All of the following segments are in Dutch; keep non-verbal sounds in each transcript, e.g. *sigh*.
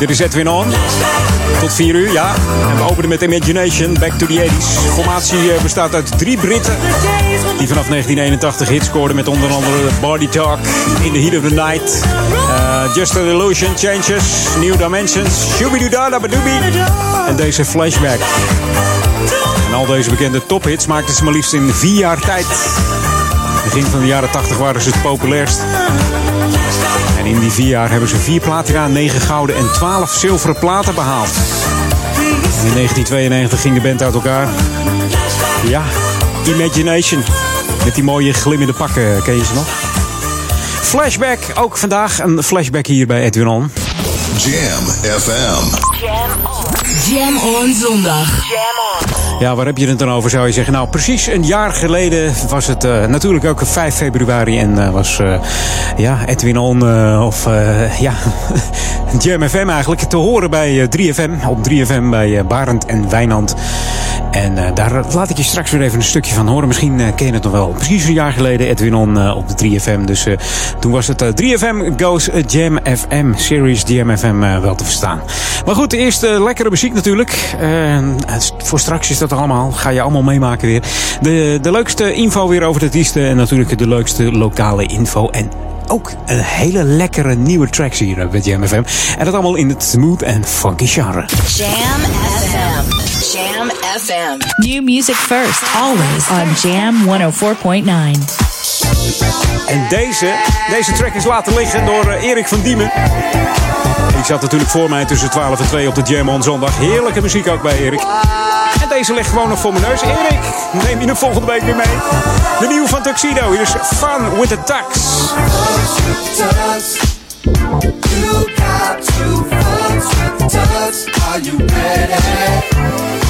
Dit is Edwin On. Tot 4 uur, ja. En we openen met Imagination, Back to the 80s. Formatie eh, bestaat uit drie Britten. Die vanaf 1981 hits scoorden met onder andere Body Talk, In the Heat of the Night, eh, Just an Illusion, Changes, New Dimensions, Shooby-Doo-Da-Da-Ba-Doobie en deze Flashback. En al deze bekende tophits maakten ze maar liefst in vier jaar tijd. Begin van de jaren 80 waren ze het populairst. En in die vier jaar hebben ze vier platina, negen gouden en twaalf zilveren platen behaald. En in 1992 ging de band uit elkaar. Ja, Imagination. Met die mooie glimmende pakken, ken je ze nog? Flashback, ook vandaag een flashback hier bij Edwin On. Jam FM. Jam on zondag. Ja, waar heb je het dan over, zou je zeggen? Nou, precies een jaar geleden was het eh, natuurlijk ook 5 februari. En eh, was eh, ja, Edwin On, of ja, *laughs* Jam FM eigenlijk, te horen bij eh, 3FM. Op 3FM bij Barend en Wijnand. En eh, daar laat ik je straks weer even een stukje van horen. Misschien eh, ken je het nog wel. Precies een jaar geleden Edwin On eh, op de 3FM. Dus toen was het eh, 3FM Goes Jam FM. Series Jam FM wel te verstaan. Maar goed, eerst lekkere muziek natuurlijk. Voor straks is dat allemaal. Ga je allemaal meemaken weer. De, de leukste info weer over de artiesten. En natuurlijk de leukste lokale info. En ook een hele lekkere nieuwe tracks hier bij Jam FM. En dat allemaal in het smooth en funky genre. Jam FM. FM. New music first, always on Jam 104.9. En deze, deze track is laten liggen door eh, Erik van Diemen. Ik zat natuurlijk voor mij tussen 12 en 2 op de Jam on zondag. Heerlijke muziek ook bij Erik. En deze ligt gewoon nog voor mijn neus. Erik, neem je hem volgende week weer mee. De nieuwe van Tuxedo. Hier is Fun with the Tux. You got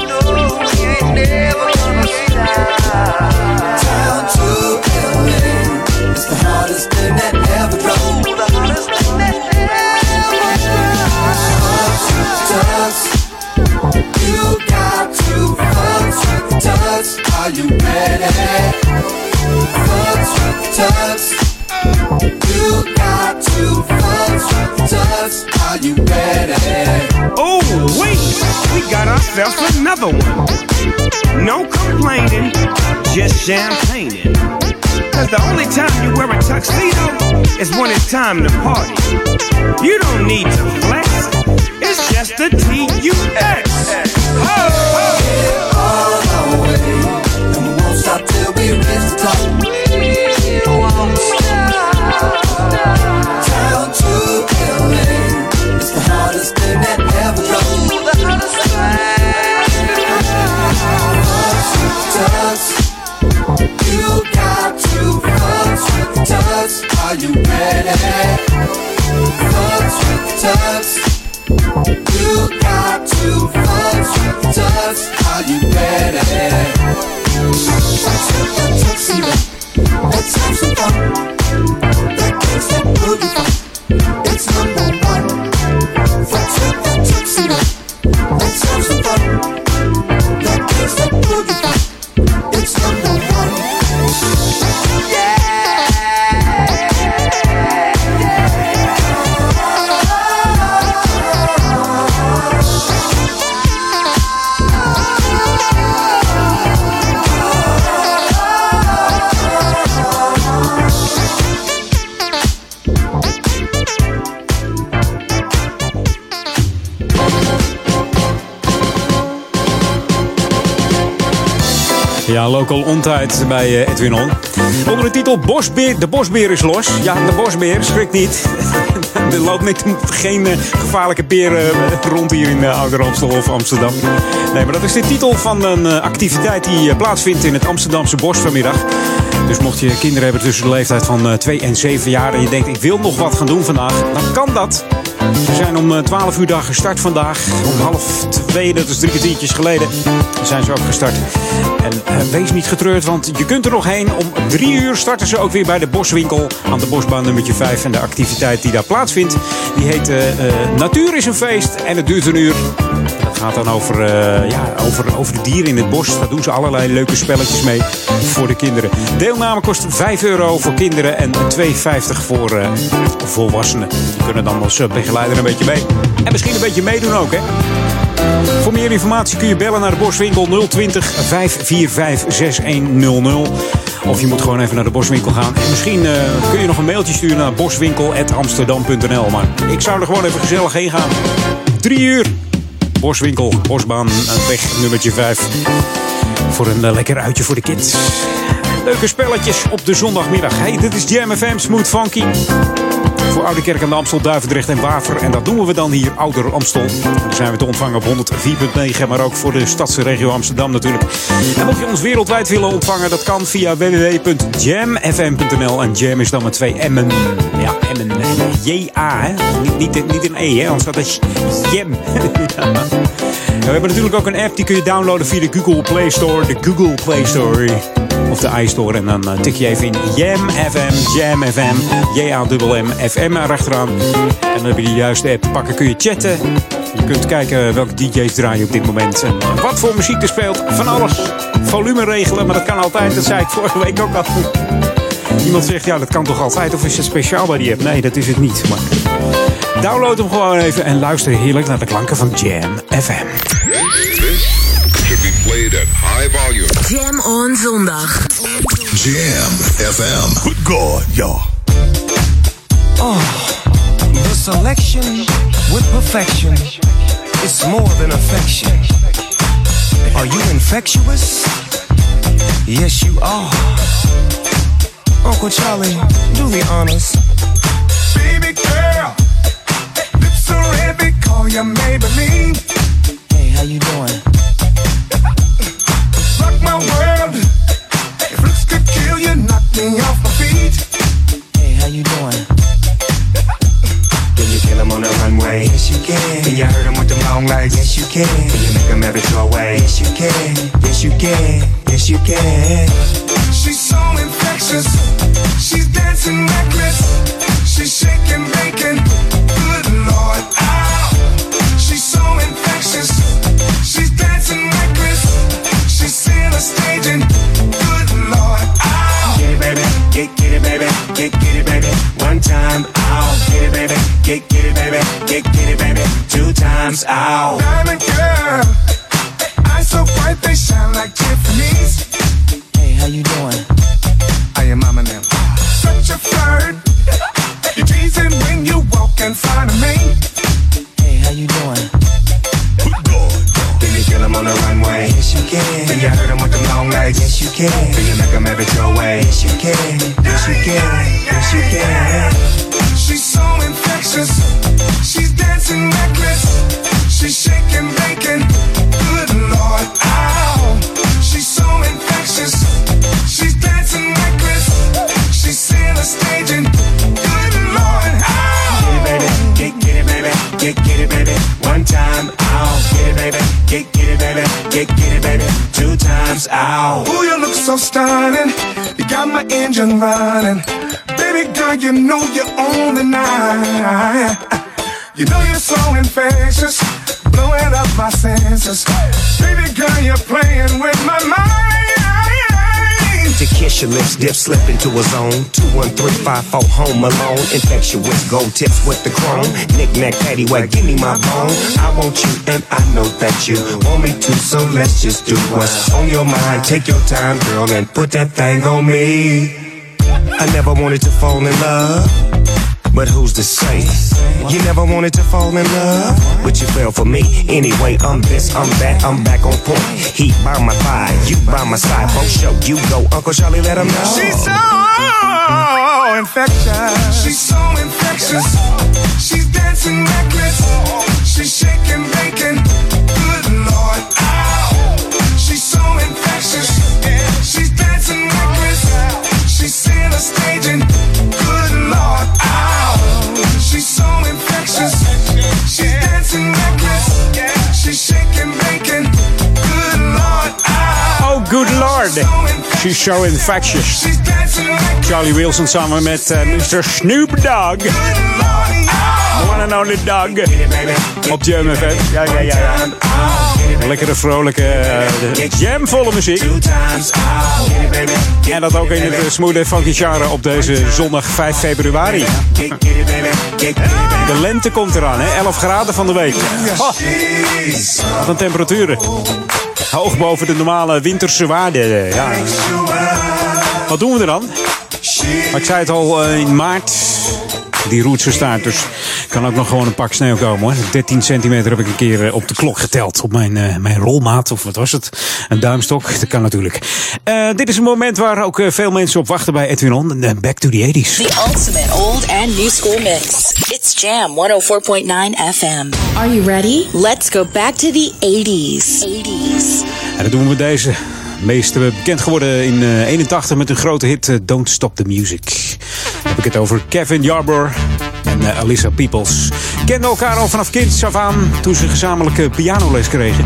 tux. Are you ready? Fuss with tux. You got to fuss with tux. Are you ready? Oh, wait, we got ourselves another one. No complaining, just champagning. Cause the only time you wear a tuxedo is when it's time to party. You don't need to flex, it's just a T-U-X. All Are you ready? Fuss with the tux. You got to fuss with the tux. Are you ready? Fuss with the tuxedo. Let's have some fun. That gangsta booty fun. It's number one. Fuss with the tuxedo. Let's have some fun. That gangsta booty fun. Ja, local bij eh, Edwin On. Onder de titel Bosbeer, de bosbeer is los. Ja, de bosbeer, schrik niet. *laughs* er loopt geen eh, gevaarlijke beer eh, rond hier in Ouder Amstel of Amsterdam. Nee, maar dat is de titel van een activiteit die plaatsvindt in het Amsterdamse bos vanmiddag. Dus mocht je kinderen hebben tussen de leeftijd van 2 en 7 jaar... en je denkt, ik wil nog wat gaan doen vandaag, dan kan dat. We zijn om eh, 12 uur dag gestart vandaag. Om half twee, dat is drie kwartiertjes geleden, zijn ze ook gestart. En eh, wees niet getreurd, want je kunt er nog heen. Om drie uur starten ze ook weer bij de Boswinkel aan de Bosbaan nummertje 5. En de activiteit die daar plaatsvindt, die heet eh, eh, Natuur is een feest en het duurt een uur. Dat gaat dan over, eh, ja, over, over de dieren in het bos. Daar doen ze allerlei leuke spelletjes mee voor de kinderen. Deelname kost 5 euro voor kinderen en 2,50 voor eh, volwassenen. Die kunnen dan als eh, begeleider een beetje mee. En misschien een beetje meedoen ook, hè? Voor meer informatie kun je bellen naar de Boswinkel 020 545 6100. Of je moet gewoon even naar de Boswinkel gaan. En misschien eh, kun je nog een mailtje sturen naar boswinkel.amsterdam.nl. Maar ik zou er gewoon even gezellig heen gaan. Drie uur. Boswinkel, Bosbaan, weg nummertje 5. Voor een eh, lekker uitje voor de kids. Leuke spelletjes op de zondagmiddag. Hey, dit is Jam FM Smooth Funky. Voor Oude Kerk aan de Amstel, Duivendrecht en Waver. En dat doen we dan hier, Ouder Amstel. Dan zijn we te ontvangen op 104.9, maar ook voor de stadsregio Amsterdam natuurlijk. En mocht je ons wereldwijd willen ontvangen, dat kan via www.jamfm.nl. En jam is dan met twee M'en. Ja, Een J-A? Niet, niet, niet een E, hè? Anders staat het Jam. *laughs* Ja. We hebben natuurlijk ook een app die kun je downloaden via de Google Play Store. De Google Play Store. Of de iStore. En dan eh, tik je even in Jam FM, Jam FM, J-A-M-M, FM erachteraan. En dan heb je de juiste app pakken. Kun je chatten. Je kunt kijken welke DJ's draaien op dit moment. En eh, wat voor muziek er speelt. Van alles. Volume regelen, maar dat kan altijd. Dat zei ik vorige week ook al. Iemand zegt, ja, dat kan toch altijd? Of is het speciaal bij die app? Nee, dat is het niet. Download hem gewoon even en luister heerlijk naar de klanken van Jam FM. This should played at high volume. Jam on zondag. Jam FM. Good God, y'all. Oh, the selection with perfection. It's more than affection. Are you infectious? Yes, you are. Uncle Charlie, do the honors. Baby girl, lips are red, they call you Maybelline. Hey, how you doing? Me off my feet. Hey, how you doing? Can you kill him on the runway? Yes, you can. Can you hurt him with them long legs? Yes, you can. Can you make him ever throw away? Yes, you can. Yes, you can. Yes, you can. She's so infectious, she's dancing reckless, she's shaking bacon. Good Lord, ow! She's so infectious, she's dancing reckless, she's seeing a staging. Good Lord, Get, get it, baby. Get, get it, baby. One time, ow. Get it, baby. Get, get it, baby. Get, get it, baby. Two times, ow. Diamond girl, eyes so bright they shine like Tiffany's. Hey, how you doing? I am mama now. Such a flirt. You're teasing when you walk in front of me. Hey, how you doing? Good God, y'all. You kill him on the runway? Yes, you can. Can you hurt him with them long legs? Yes, you can. You know you own the night. You know you're so infectious, blowing up my senses. Baby girl, you're playing with my mind. To kiss your lips, dip, slip into a zone. Two, one, three, five, four, home alone. Infectious, gold tips with the chrome. Knick knack, paddywhack, give me my bone. I want you and I know that you want me too. so let's just do what's on your mind. Take your time, girl, and put that thing on me. I never wanted to fall in love. But who's to say? You never wanted to fall in love, but you fell for me. Anyway, I'm this, I'm that, I'm back on point. Heat by my thigh, you by my side. Both show you go, Uncle Charlie, let him know. She's so infectious. She's so infectious. She's dancing reckless. She's shaking bacon. Good Lord, ow. She's so infectious. She's seeing. Good Lord, ow. She's so infectious. She's dancing reckless. She's shaking bacon. Good Lord, ow. Oh, good lord. She's so infectious. She's dancing reckless. Charlie Wilson samen met eh, Mr. Snoop Dogg. One and only dog. Op Jam FM. Ja, ja, ja. ja. Lekkere, vrolijke, eh, jamvolle muziek. En dat ook in het eh, en funky genre op deze zondag 5 februari. De lente komt eraan, hè? 11 graden van de week. Wat een temperaturen. Hoog boven de normale winterse waarden. Ja. Wat doen we er dan? Maar ik zei het al eh, in maart. Die roetse staart. Dus kan ook nog gewoon een pak sneeuw komen hoor. 13 centimeter heb ik een keer eh, op de klok geteld. Op mijn, eh, mijn rolmaat. Of wat was het? Een duimstok. Dat kan natuurlijk. Eh, dit is een moment waar ook veel mensen op wachten bij Edwin On. Back to the 80s. The ultimate old and new school mix. It's Jam 104.9 FM. Are you ready? Let's go back to the 80s. 80s. En dat doen we met deze meest bekend geworden in eh, 81 met hun grote hit eh, Don't Stop the Music. Dan heb ik het over Kevin Yarbrough en eh, Alyssa Peoples. Kenden elkaar al vanaf kind, af aan toen ze gezamenlijke pianoles kregen.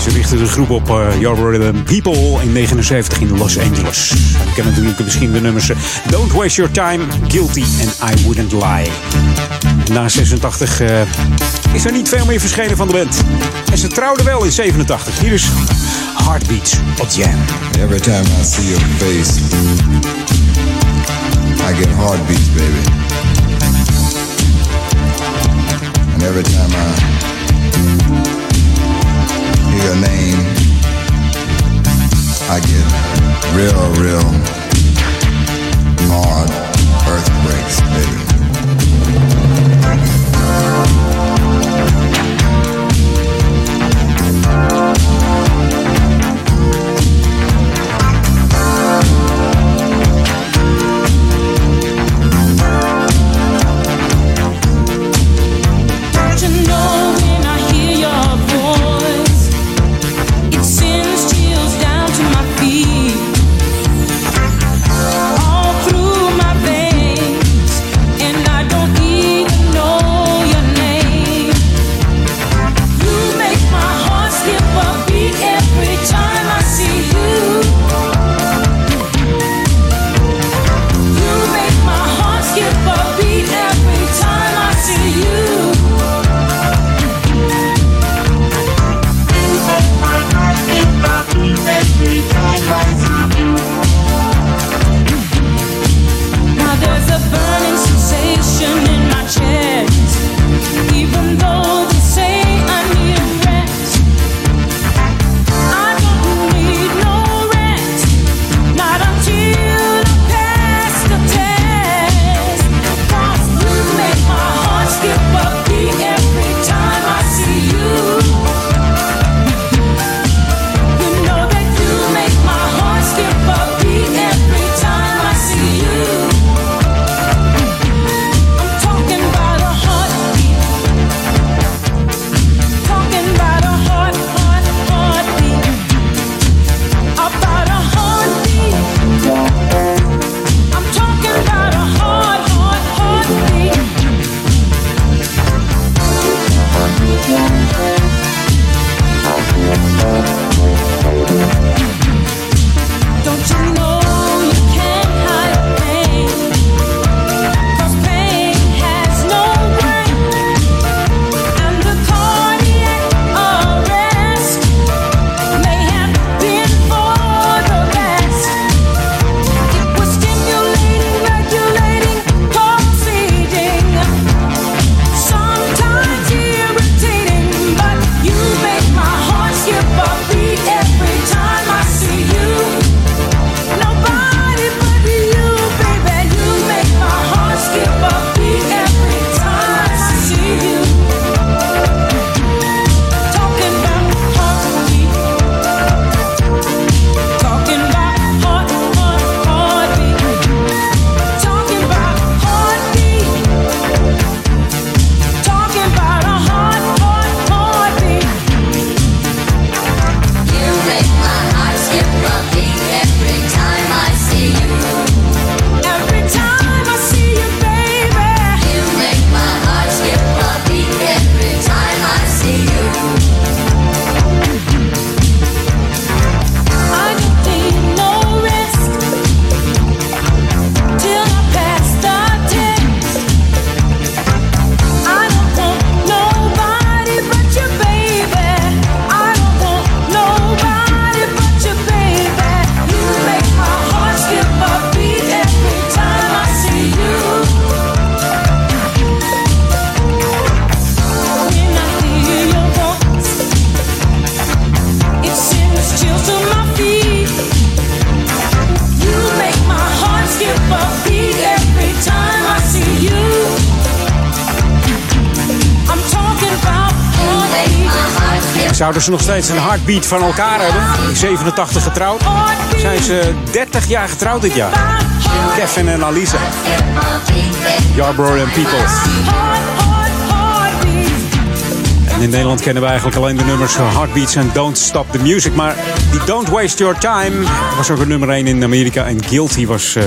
Ze richtten de groep op uh, Your Rhythm People in 79 in Los Angeles. We kennen natuurlijk misschien de nummers eh, Don't Waste Your Time, Guilty and I Wouldn't Lie. Na 86 eh, is er niet veel meer verschenen van de band. En ze trouwden wel in 87. Hier is Heartbeats op Jam. Every time I see your face, I get heartbeats, baby. And every time I... your name, I get real, real Zouden dus ze nog steeds een heartbeat van elkaar hebben? 87 getrouwd. Zijn ze 30 jaar getrouwd dit jaar? Kevin en Alisa. Yarbrough en Peoples. En in Nederland kennen we eigenlijk alleen de nummers Heartbeats en Don't Stop the Music. Maar die Don't Waste Your Time was ook een nummer 1 in Amerika. En Guilty was, eh,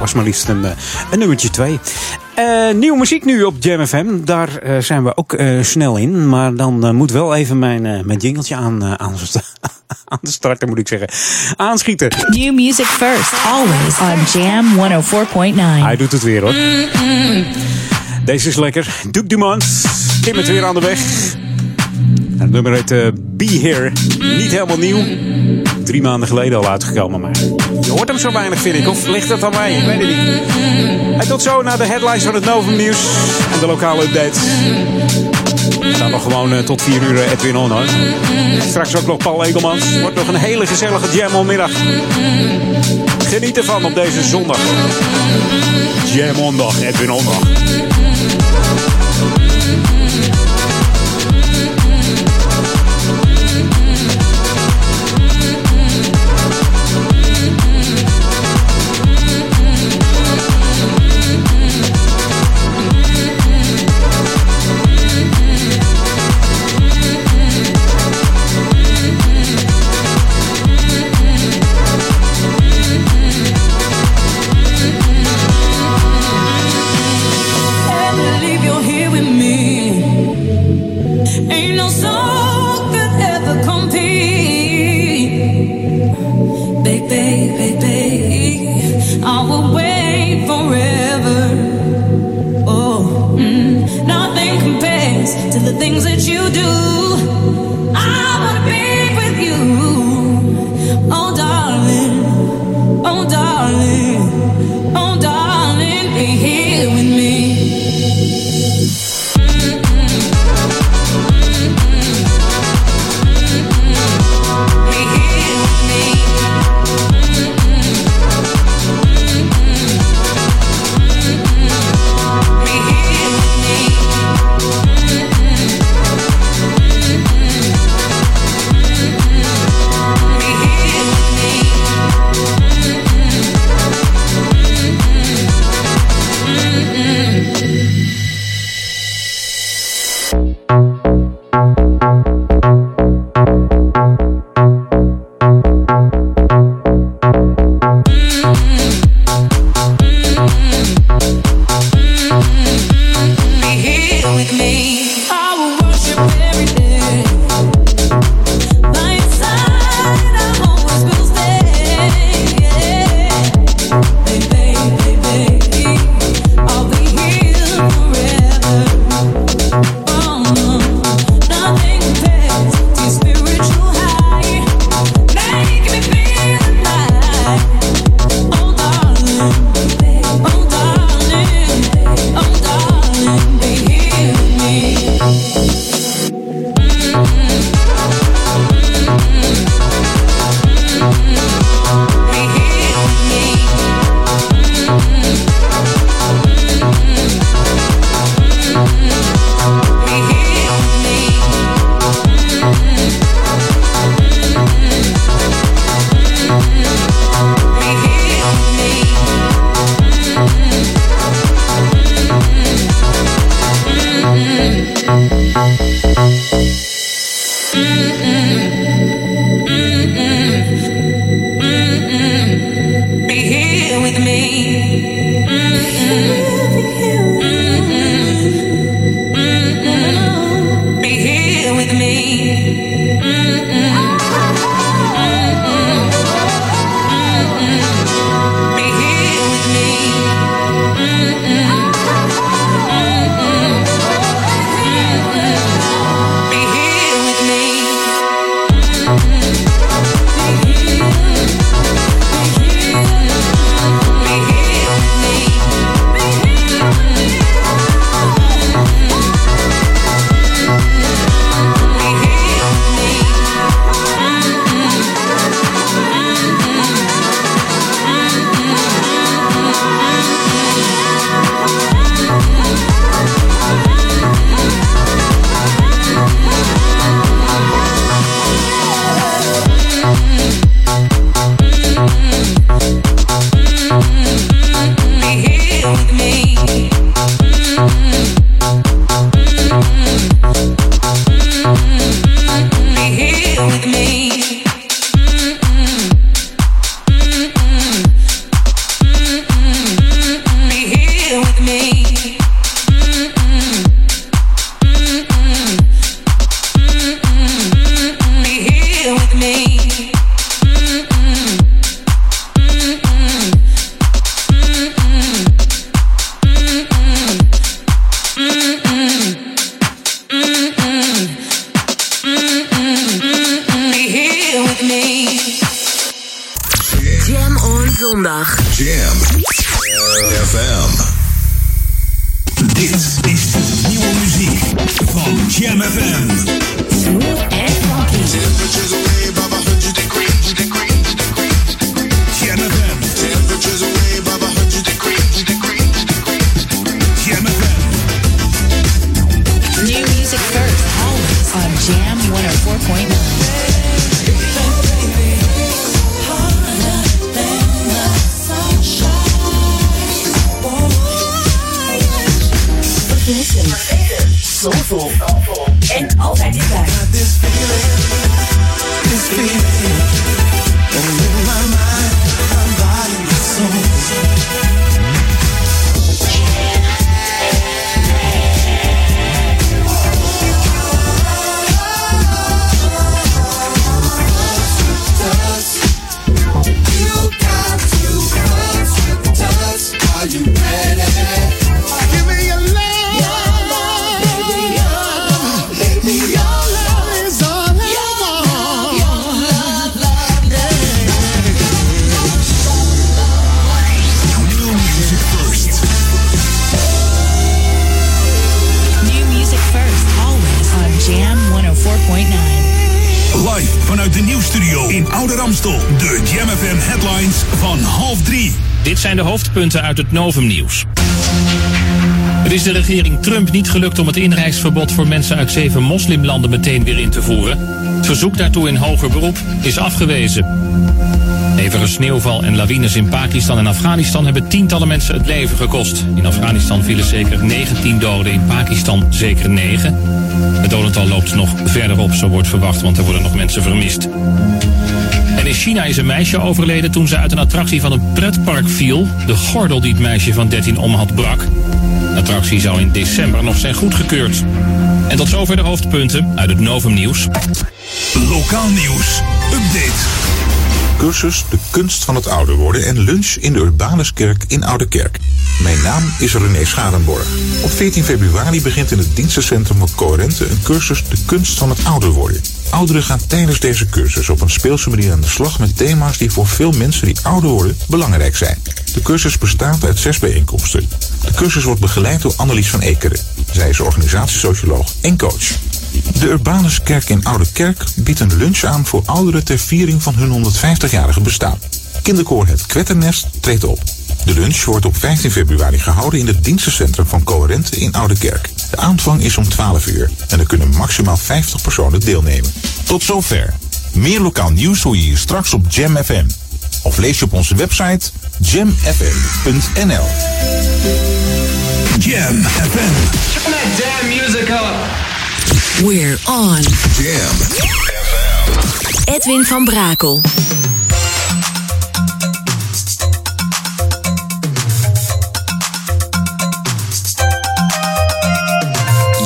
was maar liefst een, eh, een nummertje 2. Eh, nieuwe muziek nu op Jam FM. Daar eh, zijn we ook eh, snel in. Maar dan moet wel even mijn, mijn jingeltje aan, aan, *laughs* aan de starten, moet ik zeggen. Aanschieten. New music first, always on Jam 104.9. Hij doet het weer hoor. Deze is lekker. Duke Dumont. Kim het weer aan de weg. Het nummer heet Be Here. Niet helemaal nieuw. Drie maanden geleden al uitgekomen. Maar je hoort hem zo weinig, vind ik. Of ligt het aan mij? Ik weet het niet. En tot zo naar de headlines van het Novum Nieuws. En de lokale update. We staan nog gewoon eh, tot 4 uur eh, Edwin On. Straks ook nog Paul Egelmans. Wordt nog een hele gezellige jam onmiddag. Geniet ervan op deze zondag. Jam ondag, Edwin Ondag. Gelukt om het inreisverbod voor mensen uit zeven moslimlanden meteen weer in te voeren. Het verzoek daartoe in hoger beroep is afgewezen. Hevige sneeuwval en lawines in Pakistan en Afghanistan hebben tientallen mensen het leven gekost. In Afghanistan vielen zeker 19 doden, in Pakistan zeker 9. Het dodental loopt nog verder op, zo wordt verwacht, want er worden nog mensen vermist. In China is een meisje overleden toen ze uit een attractie van een pretpark viel. De gordel die het meisje van 13 om had brak. De attractie zou in december nog zijn goedgekeurd. En tot zover de hoofdpunten uit het Novum Nieuws. Lokaal nieuws. Update. Cursus De Kunst van het Ouder Worden en lunch in de Urbanuskerk in Oudekerk. Mijn naam is René Scharenborg. Op 14 februari begint in het dienstencentrum van Coherente een cursus De Kunst van het Ouder Worden. Ouderen gaan tijdens deze cursus op een speelse manier aan de slag met thema's die voor veel mensen die ouder worden belangrijk zijn. De cursus bestaat uit zes bijeenkomsten. De cursus wordt begeleid door Annelies van Ekeren. Zij is organisatiesocioloog en coach. De Urbanuskerk in Oude Kerk biedt een lunch aan voor ouderen ter viering van hun 150-jarige bestaan. Kinderkoor Het Kwetternest treedt op. De lunch wordt op 15 februari gehouden in het dienstencentrum van Coherente in Oude Kerk. De aanvang is om 12 uur en er kunnen maximaal 50 personen deelnemen. Tot zover. Meer lokaal nieuws hoor je hier straks op Jam FM. Of lees je op onze website jamfm.nl. Jam FM. Turn that damn music up. We're on. Jam Edwin van Brakel.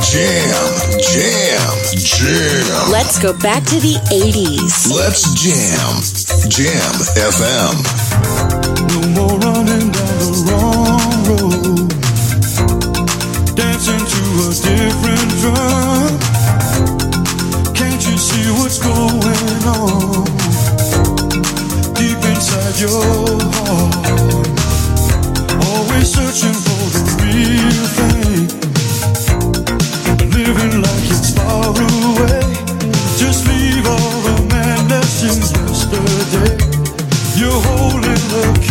Jam, jam, jam. Let's go back to the 80s. Let's jam. Jam FM. No more running down the wrong road. Dancing to a different drum. Deep inside your heart. Always searching for the real thing. Living like it's far away. Just leave all the madness in yesterday. You're holding the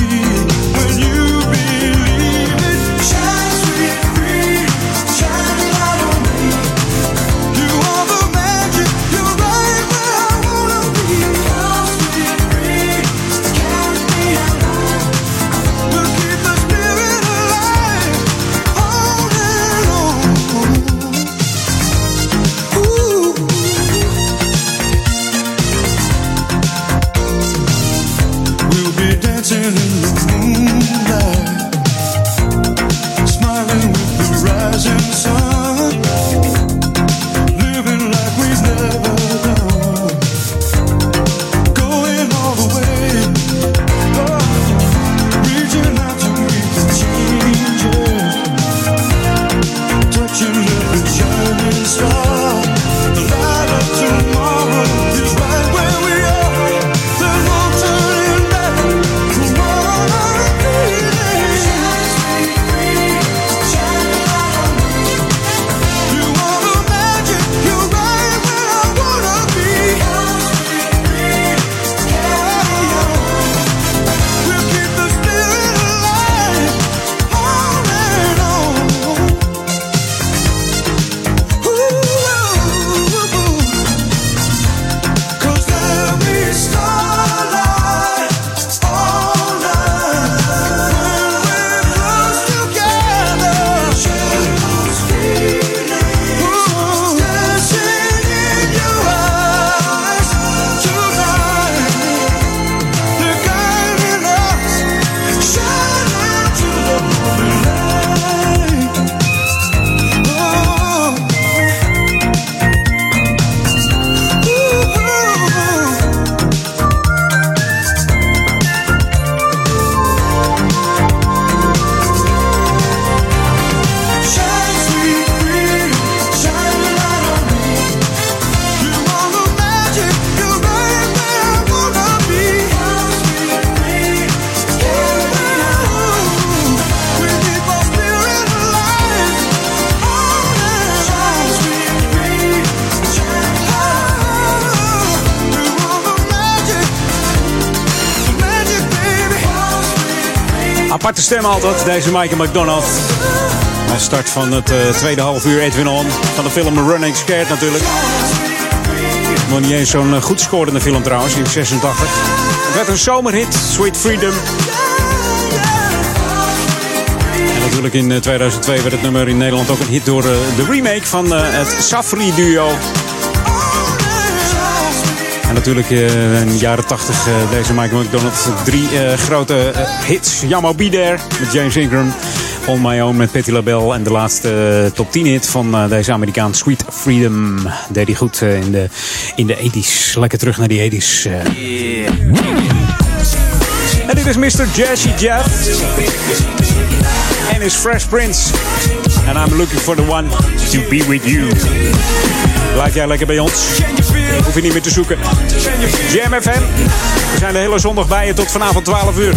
altijd, deze Michael McDonald. Als start van het eh, tweede half uur Edwin On. Van de film Running Scared natuurlijk. Nog niet eens zo'n eh, goed scorende film trouwens, in 86. Het werd een zomerhit, Sweet Freedom. En natuurlijk in eh, 2002 werd het nummer in Nederland ook een hit door eh, de remake van eh, het Safri-duo. Natuurlijk eh, in de jaren 80 eh, deze Michael McDonald. Drie eh, grote hits. Jammo Be There met James Ingram. On My Own met Patti LaBelle. En de laatste top 10 hit van deze Amerikaan Sweet Freedom. Deed hij goed in, de, in de 80s. Lekker terug naar die 80s. eh. En dit is Mr. Jazzy Jeff. En is Fresh Prince. And I'm looking for the one to be with you. Blijf jij lekker bij ons. Hoef je niet meer te zoeken. Jam FM. We zijn de hele zondag bij je tot vanavond 12 uur.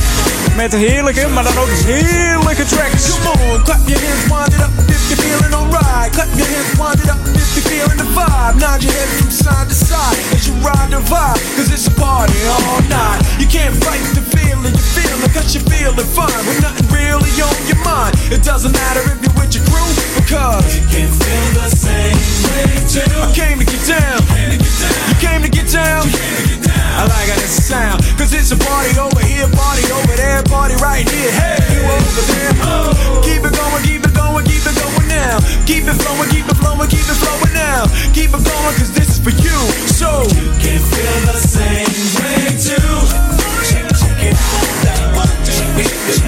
Met heerlijke, maar dan ook heerlijke tracks. Come on, clap your hands, wind it up if you're feeling alright. Clap your hands, wind up if you're feeling the vibe. Nod your head from side to side as you ride the vibe. Cause it's a party all night. You can't fight the feeling you feel it cause you're feeling fine. With nothing really on your mind. It doesn't matter if you're with your crew because you can feel the same way too. I came to get down. You came to get down. I like how this sound. Cause it's a party over here, party over there, party right here. Hey, you over there. Oh. Keep it going, keep it going, keep it going now. Keep it flowing, keep it flowing, keep it flowing now. Keep it going, cause this is for you. So you can feel the same way too. Check it out. Check it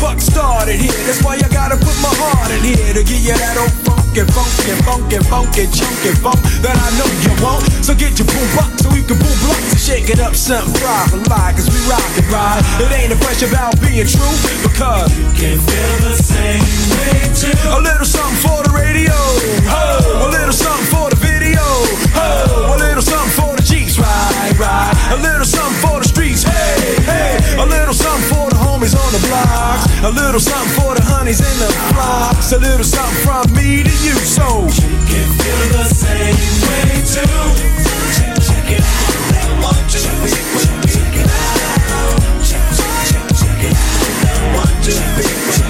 buck started here. That's why I gotta put my heart in here to give you that old funky, funky, funky, funky, chunky funk that I know you want. So get your boom box so you can boom blocks and shake it up, something fly for life, cause we rock and ride. It ain't a question about being true, because you can feel the same way too. A little something for the radio, ho, a little something for the video, ho, a little something for the Jeeps, ride, ride, a little something for the streets, hey, hey, a little something for homies on the block. a little something for the honeys in the flocks, a little something from me to you, so you can feel the same way too. Check it out, be with me. Check it out, check it out, I want you to be with me. Check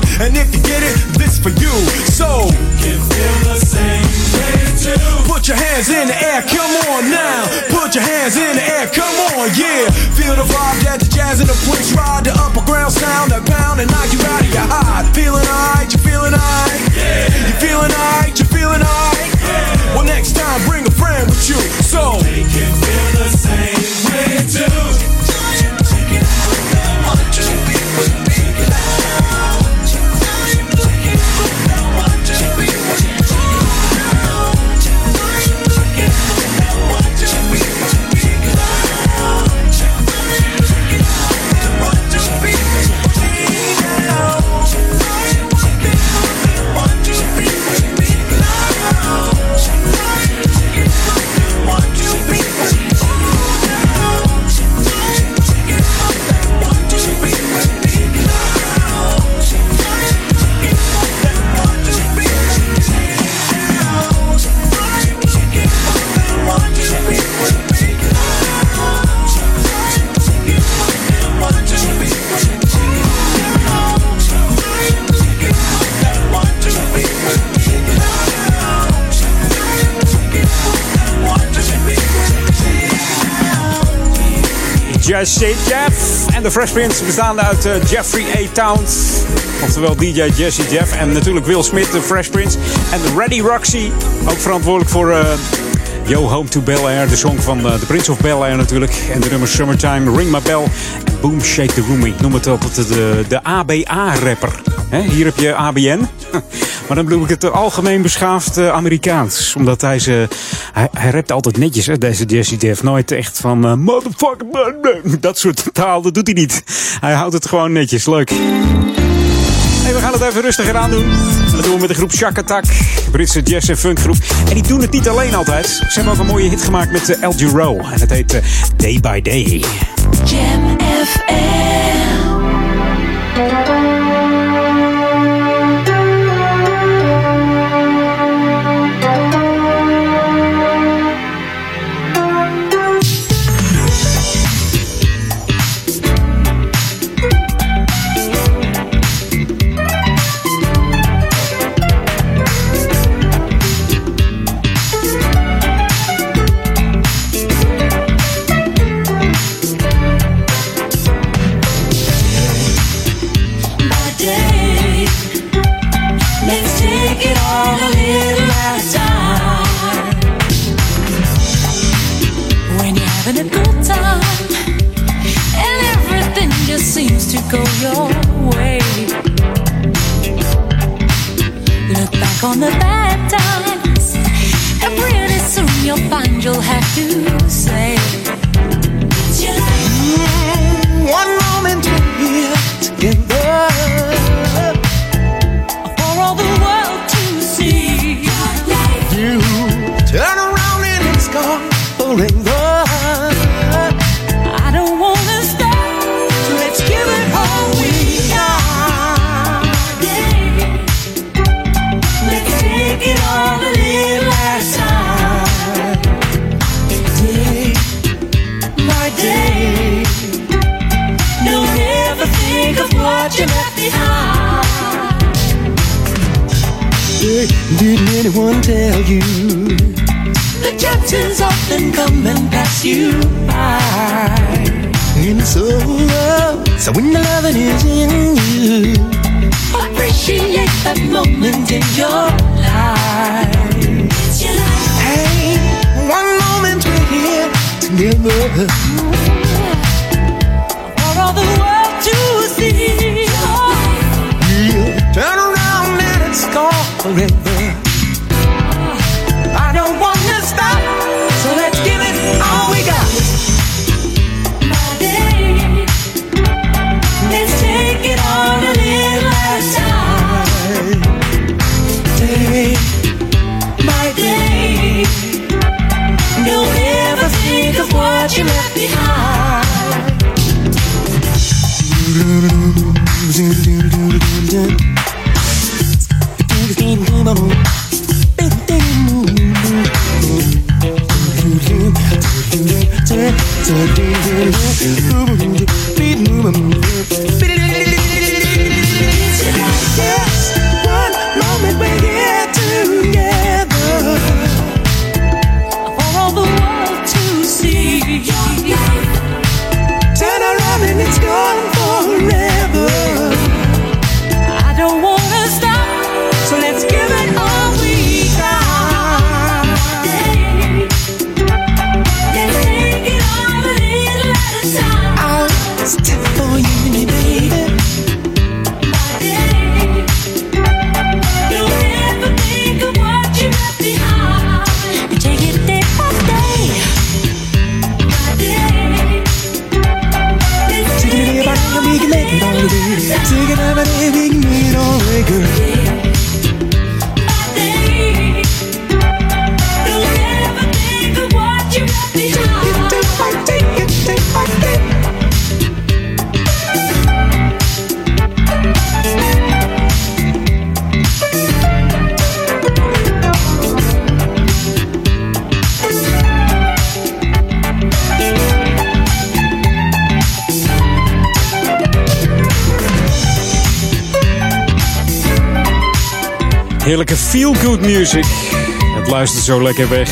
feel. And if you get it, this for you. So you can feel the same way too. Put your hands in the air, come on now. Put your hands in the air, come on, yeah. Feel the vibe that the jazz and the Prince ride, the upper ground sound that pound and knock you out of your hide. Feeling alright, you feeling alright. Yeah. You feeling alright, you feeling alright. Yeah. Well, next time bring a friend with you, Jazz Jeff en de Fresh Prince bestaande uit eh, Jeffrey A. Towns. Oftewel DJ Jesse Jeff. En natuurlijk Will Smith, de Fresh Prince. En Reddy Roxy, ook verantwoordelijk voor eh, Yo Home to Bel Air, de song van eh, The Prince of Bel Air natuurlijk. En de nummer Summertime, Ring My Bell en Boom Shake the Room. Ik noem het altijd de, de ABA-rapper. Hier heb je ABN. *laughs* Maar dan bedoel ik het algemeen beschaafd eh, Amerikaans. Omdat hij ze. Hij, hij altijd netjes, hè, deze Jesse Def. Nooit echt van. eh, motherfucker. Dat soort taal, dat doet hij niet. Hij houdt het gewoon netjes. Leuk. Hey, we gaan het even rustiger aan doen. En dat doen we met de groep Shack Attack. Britse jazz- en funkgroep. En die doen het niet alleen altijd. Ze hebben ook een mooie hit gemaakt met uh, El Giro. En het heet eh, Day by Day. Jam FM. Pass you by. And so, so when the loving is in you, Appreciate that moment in your life. hey, one moment we're here together. For all the world to see. Yeah, turn around and it's gone forever. Heerlijke feel-good music. Het luistert zo lekker weg.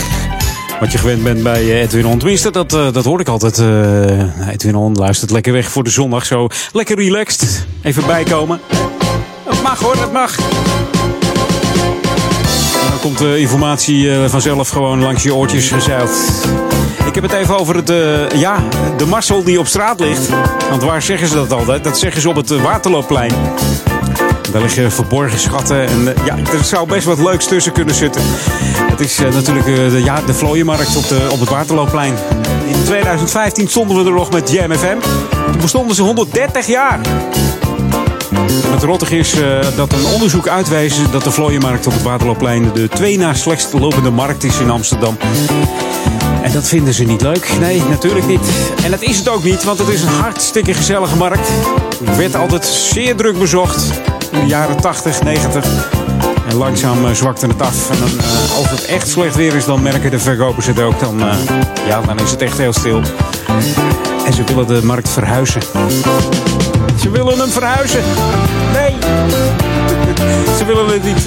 Wat je gewend bent bij eh, Edwin On. Tenminste, dat, eh, dat hoor ik altijd. eh, Edwin On luistert lekker weg voor de zondag. Zo lekker relaxed. Even bijkomen. Dat mag hoor, dat mag. Dan komt de informatie vanzelf gewoon langs je oortjes gezeild. Ik heb het even over het, ja, de Marcel die op straat ligt. Want waar zeggen ze dat altijd? Dat zeggen ze op het Waterloopplein. Daar liggen verborgen schatten en eh, ja, er zou best wat leuks tussen kunnen zitten. Het is eh, natuurlijk eh, de, ja, de vlooienmarkt op, de, op het Waterloopplein. In 2015 stonden we er nog met Jam FM. Toen bestonden ze 130 jaar. Het rottig is eh, dat een onderzoek uitwees dat de vlooienmarkt op het Waterloopplein de twee na slechtst lopende markt is in Amsterdam. En dat vinden ze niet leuk. Nee, natuurlijk niet. En dat is het ook niet, want het is een hartstikke gezellige markt. Het werd altijd zeer druk bezocht de jaren 80, 90. En langzaam eh, zwakte het af. En dan, eh, als het echt slecht weer is, dan merken de verkopers het ook. Dan, eh, ja, dan is het echt heel stil. En ze willen de markt verhuizen. Ze willen hem verhuizen. Nee. *laughs* Ze willen het niet.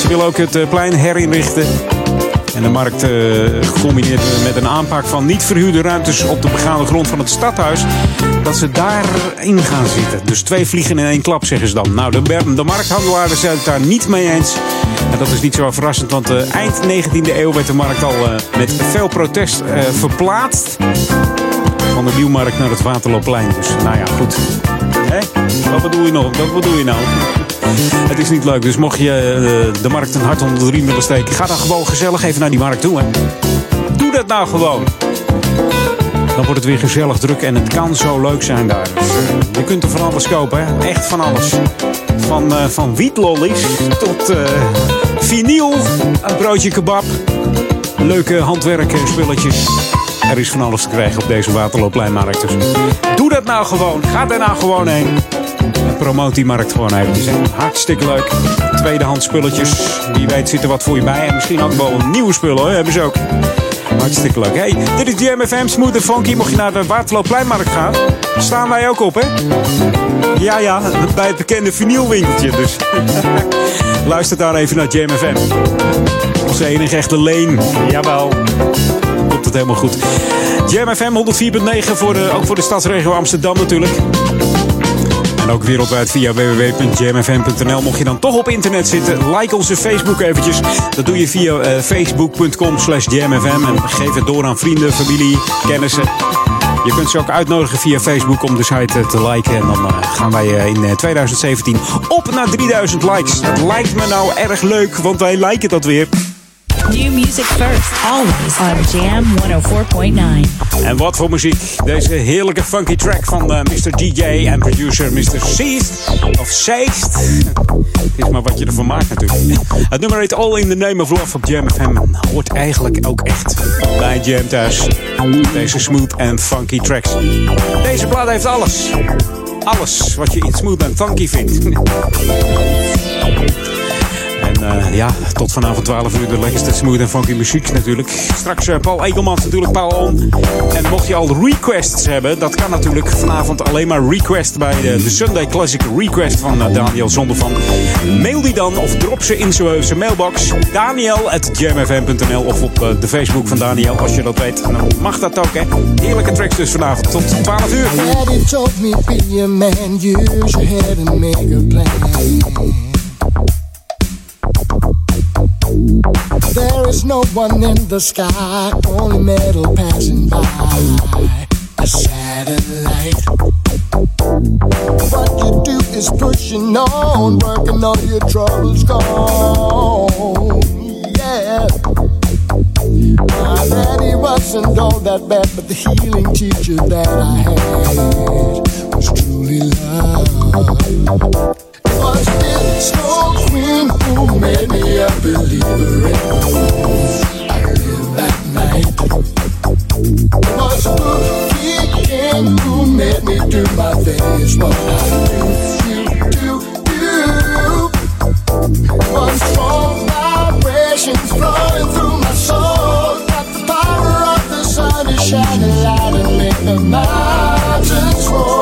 Ze willen ook het plein herinrichten. En de markt gecombineerd met een aanpak van niet verhuurde ruimtes op de begane grond van het stadhuis. Dat ze daarin gaan zitten. Dus twee vliegen in één klap, zeggen ze dan. Nou, de, de markthandelaren zijn het daar niet mee eens. En dat is niet zo verrassend, want eh, eind 19e eeuw werd de markt al eh, met veel protest eh, verplaatst. Van de Nieuwmarkt naar het Waterloopplein. Dus nou ja, goed. Hé? Wat bedoel je nog? Wat bedoel je nou? Het is niet leuk, dus mocht je de markt een hart onder de riem willen steken, ga dan gewoon gezellig even naar die markt toe. Doe dat nou gewoon. Dan wordt het weer gezellig druk en het kan zo leuk zijn daar. Dus, eh, je kunt er van alles kopen, hè? echt van alles. Van, eh, van wietlollies tot eh vinyl, een broodje kebab, leuke handwerkspulletjes. Er is van alles te krijgen op deze Waterloopleinmarkt. Dus doe dat nou gewoon. Ga daar nou gewoon heen. En promoot die markt gewoon eventjes. hè. Hartstikke leuk. Tweedehands spulletjes. Wie weet zit er wat voor je bij. En misschien ook wel nieuwe spullen hoor. Hebben ze ook. Hartstikke leuk. Hey, dit is JMFM Smooth Funky. Mocht je naar de Waterloopleinmarkt gaan, staan wij ook op hè. Ja, ja, bij het bekende vinylwinkeltje. Dus *laughs* luister daar even naar JMFM. Onze enige echte leen. Jawel. Komt het helemaal goed. Jam FM 104.9 voor de, ook voor de stadsregio Amsterdam natuurlijk. Ook wereldwijd via www.jamfm.nl. Mocht je dan toch op internet zitten, like onze Facebook eventjes. Dat doe je via eh, facebook.com slash jamfm. En geef het door aan vrienden, familie, kennissen. Je kunt ze ook uitnodigen via Facebook om de site eh, te liken. En dan eh, gaan wij in eh, 2017 op naar 3000 likes. Dat lijkt me nou erg leuk, want wij liken dat weer. New music first, always on Jam 104.9. En wat voor muziek. Deze heerlijke funky track van eh, Mr. DJ en producer Mr. Seast. Of Seast. Is maar wat je ervan maakt natuurlijk. Het nummer heet All in the Name of Love op Jam FM. Hoort eigenlijk ook echt bij Jam thuis. Deze smooth en funky tracks. Deze plaat heeft alles. Alles wat je in smooth en funky vindt. *laughs* Eh, ja, tot vanavond 12 uur de lekkerste smooth en funky muziek natuurlijk. Straks eh, Paul Egelmans natuurlijk, Paul On. En mocht je al requests hebben, dat kan natuurlijk vanavond alleen maar request bij de, Sunday Classic Request van eh, Daniel Zondervan. Mail die dan of drop ze in zijn mailbox. Daniel at jamfm.nl of op de Facebook van Daniel als je dat weet. Dan mag dat ook hè. Heerlijke tracks dus vanavond tot 12 uur. There is no one in the sky, only metal passing by. A satellite. What you do is pushing on, working all your troubles gone. Yeah. My daddy wasn't all that bad, but the healing teacher that I had was truly love. It was this snow queen who made me a believer in. I lived that night. It was Boogie King who made me do my thing. It's what and make the mountains roll.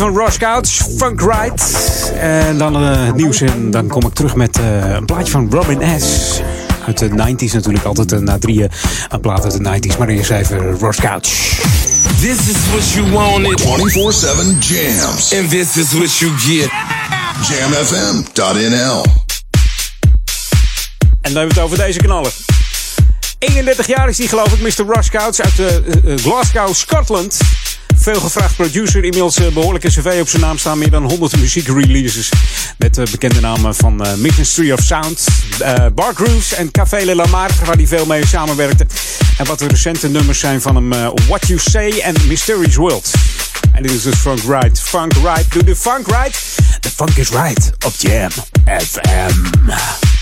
Van Ross Couch, Funk Ride. En dan uh, het nieuws en dan kom ik terug met uh, een plaatje van Robin S. Uit de 90s natuurlijk, altijd uh, na drieën een plaat uit de 90s. Maar eerst even Ross Couch. This is what you wanted. 24-7 jams. And this is what you get. Jamfm.nl En dan hebben we het over deze knallen. 31 jaar is die geloof ik, Mr. Ross Couch uit eh, Glasgow, Scotland. Veel gevraagd producer, inmiddels eh, een behoorlijke cv op zijn naam staan. Meer dan 100 muziekreleases met eh, bekende namen van eh, Ministry of Sound, Bar Grooves en Café Le Lamar, waar hij veel mee samenwerkte. En wat de recente nummers zijn van hem What You Say en Mysterious World. En dit is dus Funk Ride. Funk Ride, Do the Funk Ride. The Funk is Right op Jam FM.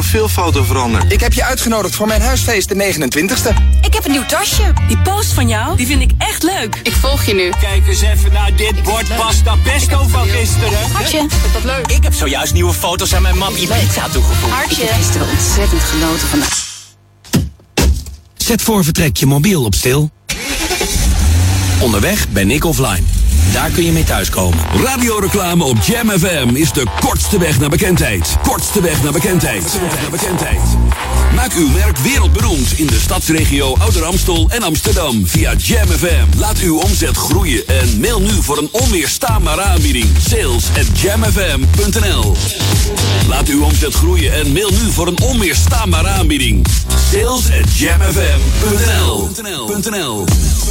Profielfoto veranderd. Ik heb je uitgenodigd voor mijn huisfeest de 29ste. Ik heb een nieuw tasje. Die post van jou, die vind ik echt leuk. Ik volg je nu. Kijk eens even naar dit bord pasta pesto van gisteren. Hartje, is dat leuk? Ik heb zojuist nieuwe foto's aan mijn map Ibiza toegevoegd. Hartje. Ik heb gisteren ontzettend genoten van de... Zet voor vertrek je mobiel op stil. Onderweg ben ik offline. Daar kun je mee thuiskomen. Radioreclame op Jam FM is de kortste weg naar bekendheid. Kortste weg naar bekendheid. Maak uw merk wereldberoemd in de stadsregio Ouder Amstel en Amsterdam via Jam FM. Laat uw omzet groeien en mail nu voor een onweerstaanbare aanbieding. Sales at jamfm.nl Laat uw omzet groeien en mail nu voor een onweerstaanbare aanbieding. Sales at jamfm.nl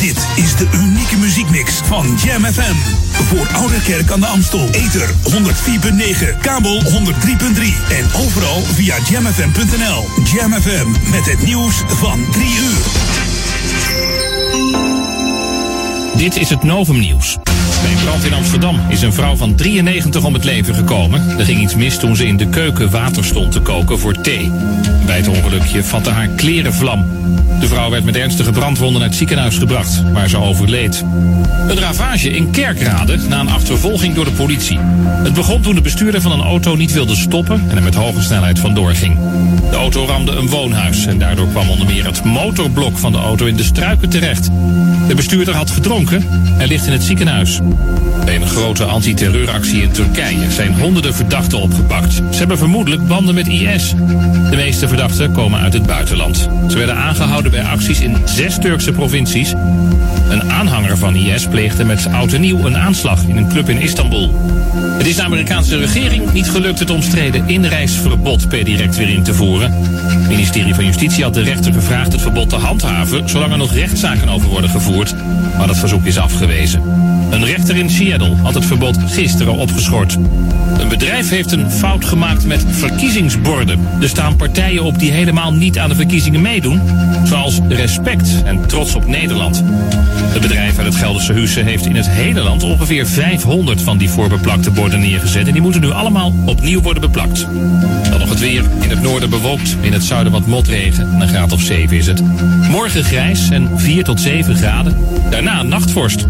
dit is de unieke muziekmix van Jam FM. Voor Ouderkerk aan de Amstel. Ether 104.9, kabel 103.3 en overal via jamfm.nl. Jam FM met het nieuws van 3 uur. Dit is het Novum Nieuws. Bij een brand in Amsterdam is een vrouw van 93 om het leven gekomen. Er ging iets mis toen ze in de keuken water stond te koken voor thee. Bij het ongelukje vatte haar kleren vlam. De vrouw werd met ernstige brandwonden naar het ziekenhuis gebracht, waar ze overleed. Een ravage in Kerkrade na een achtervolging door de politie. Het begon toen de bestuurder van een auto niet wilde stoppen en er met hoge snelheid vandoor ging. De auto ramde een woonhuis en daardoor kwam onder meer het motorblok van de auto in de struiken terecht. De bestuurder had gedronken en ligt in het ziekenhuis. Bij een grote antiterreuractie in Turkije zijn honderden verdachten opgepakt. Ze hebben vermoedelijk banden met IS. De meeste verdachten komen uit het buitenland. Ze werden aangehouden bij acties in zes Turkse provincies. Een aanhanger van IS pleegde met oud en nieuw een aanslag in een club in Istanbul. Het is de Amerikaanse regering niet gelukt het omstreden inreisverbod per direct weer in te voeren. Het ministerie van Justitie had de rechter gevraagd het verbod te handhaven zolang er nog rechtszaken over worden gevoerd, maar dat verzoek is afgewezen. Een rechter in Seattle had het verbod gisteren opgeschort. Een bedrijf heeft een fout gemaakt met verkiezingsborden. Er staan partijen op die helemaal niet aan de verkiezingen meedoen, zoals Respect en Trots op Nederland. Het bedrijf uit het Gelderse Husse heeft in het hele land ongeveer 500 van die voorbeplakte borden neergezet en die moeten nu allemaal opnieuw worden beplakt. Dan nog het weer. In het noorden bewolkt, in het zuiden wat motregen. Een graad of 7 is het. Morgen grijs en 4 tot 7 graden. Daarna nachtvorst.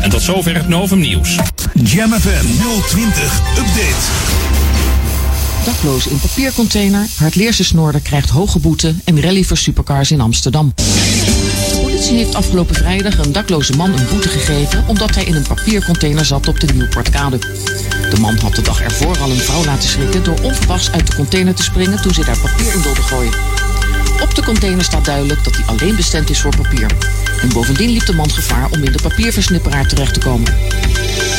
En tot zover het Novum Nieuws. Jam FM 020 Update. Daklozen in papiercontainer, Hartleerse snoorder krijgt hoge boete en rally voor supercars in Amsterdam. Politie heeft afgelopen vrijdag een dakloze man een boete gegeven omdat hij in een papiercontainer zat op de Nieuwportkade. De man had de dag ervoor al een vrouw laten schrikken door onverwachts uit de container te springen toen ze daar papier in wilde gooien. Op de container staat duidelijk dat hij alleen bestemd is voor papier. En bovendien liep de man gevaar om in de papierversnipperaar terecht te komen.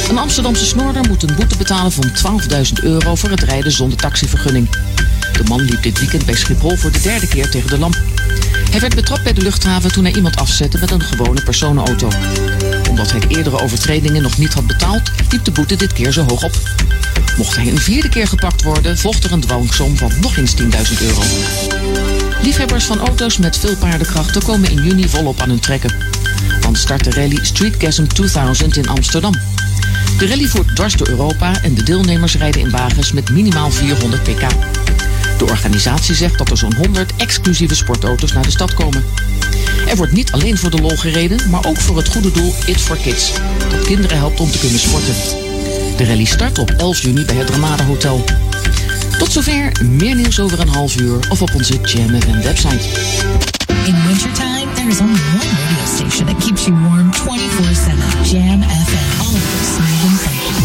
Een Amsterdamse snorder moet een boete betalen van 12.000 euro voor het rijden zonder taxivergunning. De man liep dit weekend bij Schiphol voor de derde keer tegen de lamp. Hij werd betrapt bij de luchthaven toen hij iemand afzette met een gewone personenauto. Omdat hij de eerdere overtredingen nog niet had betaald, liep de boete dit keer zo hoog op. Mocht hij een vierde keer gepakt worden, volgt er een dwangsom van nog eens 10.000 euro. Liefhebbers van auto's met veel paardenkrachten komen in juni volop aan hun trekken. Dan start de rally Streetgasm 2000 in Amsterdam. De rally voert dwars door Europa en de deelnemers rijden in wagens met minimaal 400 pk. De organisatie zegt dat er zo'n 100 exclusieve sportauto's naar de stad komen. Er wordt niet alleen voor de lol gereden, maar ook voor het goede doel It for Kids. Dat kinderen helpt om te kunnen sporten. De rally start op 11 juni bij het Ramada Hotel. Tot zover, meer nieuws over een half uur of op onze Jam FM website. In wintertime, there is only one radio station that keeps you warm 24-7. Jam FM. And funky.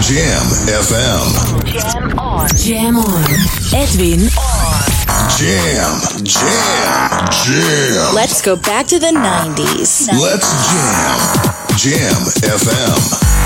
Jam FM. Jam on. Jam on. Edwin on. Jam, jam, jam. Let's go back to the 90s. Let's jam. Jam FM.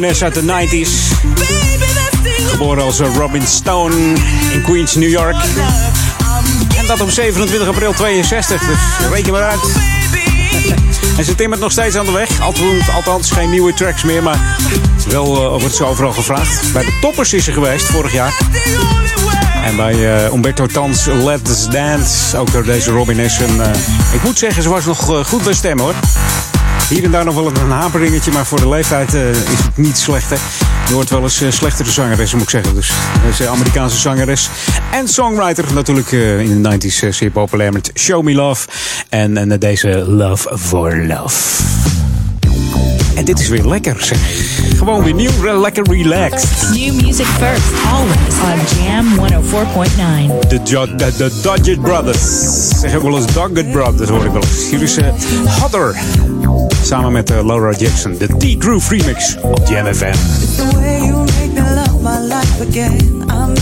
Love. Robin S. uit de 90s. Geboren als eh, Robin Stone in Queens, New York. En dat op 27 april 62, dus reken maar uit. *laughs* En ze timmert nog steeds aan de weg. Althans, geen nieuwe tracks meer, maar wel uh, wordt ze overal gevraagd. Bij de toppers is ze geweest vorig jaar. En bij uh, Umberto Tans Let's Dance, ook door deze Robin ik moet zeggen, ze was nog goed bij stem hoor. Hier en daar nog wel een haperingetje, maar voor de leeftijd uh, is het niet slecht. Hè? Je hoort wel eens uh, slechtere zangeres, moet ik zeggen. Dus deze Amerikaanse zangeres en songwriter. Natuurlijk in de 90s zeer populair met Show Me Love. En, en deze Love for Love. En dit is weer lekker zeg. Gewoon weer nieuw, lekker relaxed. New music first, always on Jam 104.9. De, de, de Dodgett Brothers. Zeg ook wel eens Brothers hoor ik wel eens. Hier is uh, Hotter. Samen met uh, Laura Jackson. De D-Groove remix op Jam FM. It's the way you make me love my life again. I'm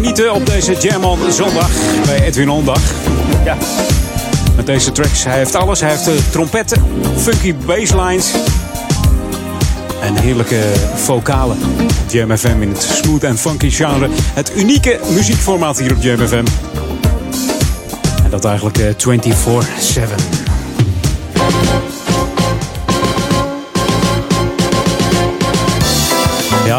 genieten op deze Jam on zondag bij Edwin Ondag. Ja. Met deze tracks. Hij heeft alles. Hij heeft de trompetten, funky basslines en heerlijke vocalen. Jam FM in het smooth en funky genre. Het unieke muziekformaat hier op Jam FM. En dat eigenlijk eh, 24-7.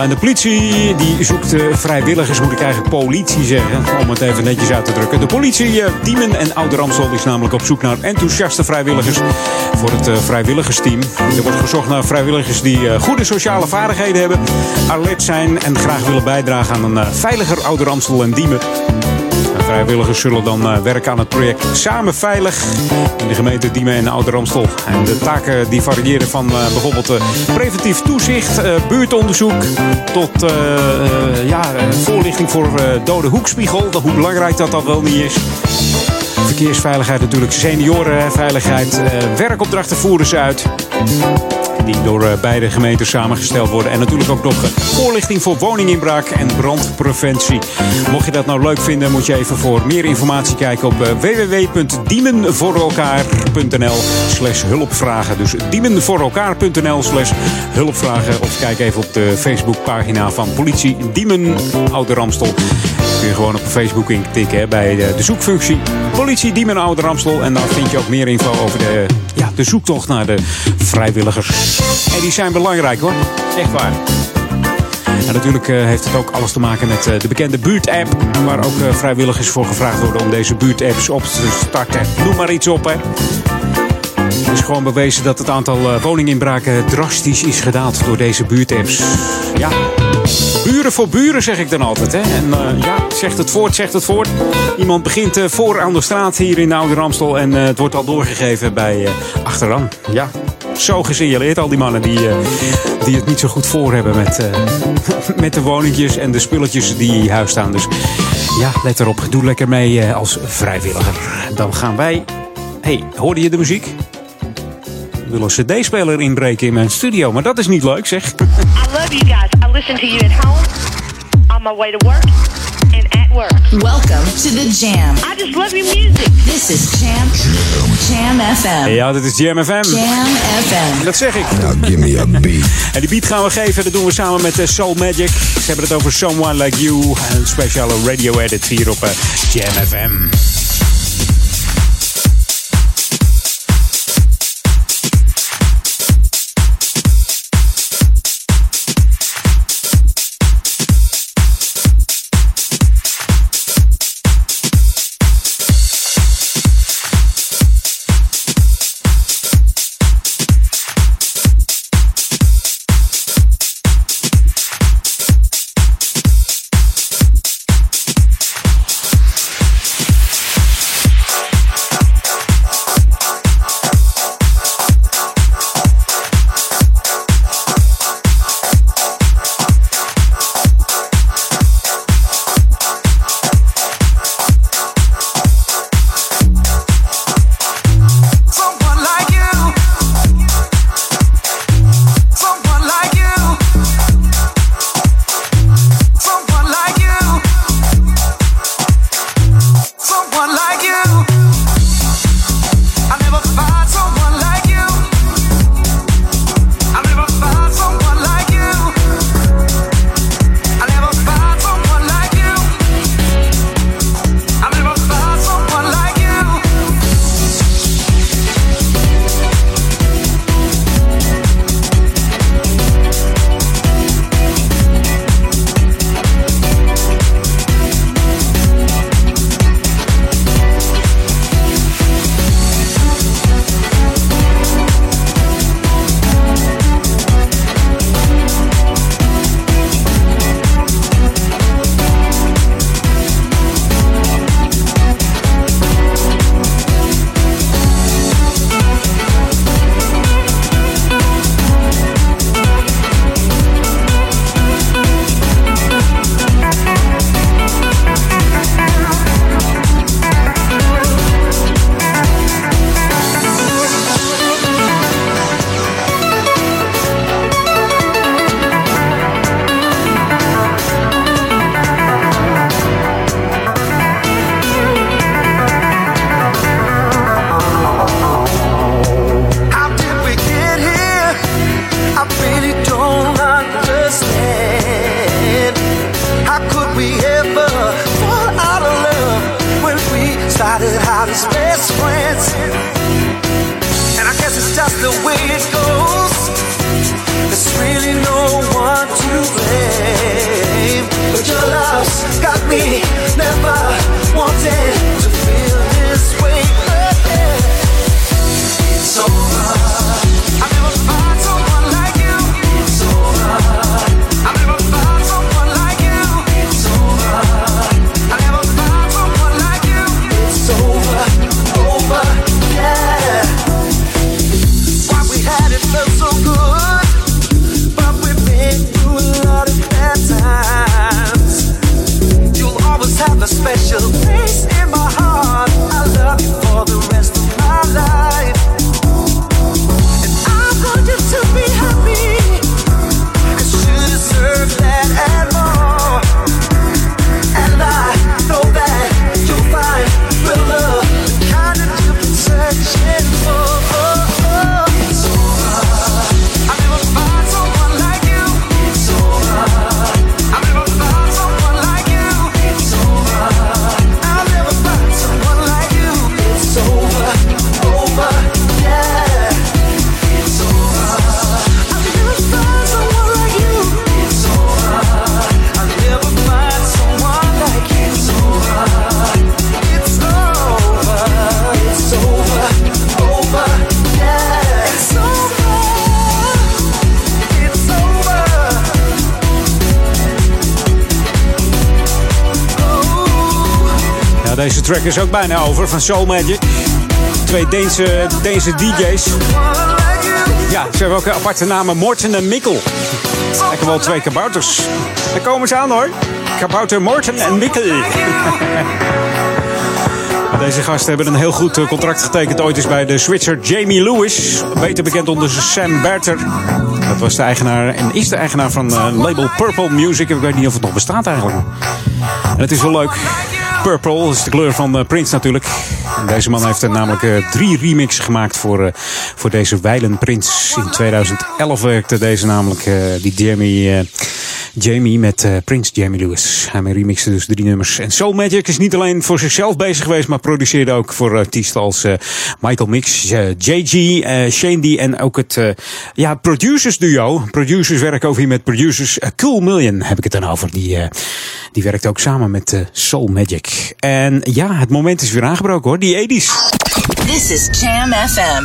En de politie die zoekt eh, vrijwilligers, moet ik eigenlijk politie zeggen, om het even netjes uit te drukken. De politie eh, Diemen en Ouder Amstel is namelijk op zoek naar enthousiaste vrijwilligers voor het eh, vrijwilligersteam. Er wordt gezocht naar vrijwilligers die goede sociale vaardigheden hebben, alert zijn en graag willen bijdragen aan een veiliger Ouder Amstel en Diemen. Vrijwilligers zullen dan eh, werken aan het project Samen Veilig in de gemeente Diemen en Ouder Amstel. En de taken die variëren van eh, bijvoorbeeld eh, preventief toezicht, buurtonderzoek tot ja, voorlichting voor dode hoekspiegel. Hoe belangrijk dat dan wel niet is. Verkeersveiligheid natuurlijk, seniorenveiligheid, werkopdrachten voeren ze uit. Die door eh, beide gemeenten samengesteld worden. En natuurlijk ook nog voorlichting voor woninginbraak en brandpreventie. Mocht je dat nou leuk vinden, moet je even voor meer informatie kijken op eh, www.diemenvoorelkaar.nl slash hulpvragen. Dus diemenvoorelkaar.nl slash hulpvragen. Of kijk even op de Facebookpagina van politie Diemen Ouder Amstel. Kun je gewoon op Facebook intikken hè, bij de, zoekfunctie Politie Diemen Ouder Amstel. En daar vind je ook meer info over de, de zoektocht naar de vrijwilligers. En die zijn belangrijk hoor. Echt waar. En natuurlijk eh, heeft het ook alles te maken met eh, de bekende buurt-app. Waar ook eh, vrijwilligers voor gevraagd worden om deze buurt-apps op te starten. Noem maar iets op hè. Het is gewoon bewezen dat het aantal woninginbraken drastisch is gedaald door deze buurtapps. Ja, buren voor buren zeg ik dan altijd. Hè? En eh, ja, zegt het voort, zegt het voort. Iemand begint eh, voor aan de straat hier in de Oude Ramstel en eh, het wordt al doorgegeven bij achteraan. Ja, zo gesignaleerd al die mannen die, die het niet zo goed voor hebben met, *laughs* met de woningjes en de spulletjes die huis staan. Dus ja, let erop. Doe lekker mee als vrijwilliger. Dan gaan wij... hey, hoorde je de muziek? Ik wil een cd-speler inbreken in mijn studio, maar dat is niet leuk zeg. *laughs* I love you guys. I listen to you at home, on my way to work, and at work. Welcome to the Jam. I just love your music. This is Jam. Jam FM. Ja, dit is Jam FM. Jam FM. Dat zeg ik. Now give me a beat. En die beat gaan we geven, dat doen we samen met eh, Soul Magic. Ze hebben het over Someone Like You. Een speciale radio edit hier op eh, Jam FM. Track is ook bijna over van Soul Magic. Twee Deense, DJ's. Ja, ze hebben ook een aparte namen. Morten en Mikkel. Lekker wel twee kabouters. Daar komen ze aan hoor. Kabouter Morten en Mikkel. *laughs* Deze gasten hebben een heel goed eh, contract getekend ooit eens bij de Switzer Jamie Lewis. Beter bekend onder Sam Berter. Dat was de eigenaar en is de eigenaar van eh, label Purple Music. Ik weet niet of het nog bestaat eigenlijk. En het is wel leuk. Purple is de kleur van eh, Prince natuurlijk. En deze man heeft er namelijk eh, drie remixen gemaakt voor, eh, voor deze Weilen Prince. In 2011 werkte deze namelijk, die eh, Jamie met eh, Prince Jamie Lewis. Hij remixte dus drie nummers. En Soul Magic is niet alleen voor zichzelf bezig geweest, maar produceerde ook voor artiesten als eh, Michael Mix, eh, JG, Shane D en ook het ja, producers duo. Producers werken ook hier met producers. Cool Million heb ik het dan over. Die, die werkt ook samen met Soul Magic. En ja, het moment is weer aangebroken hoor, die 80s. This is Jam FM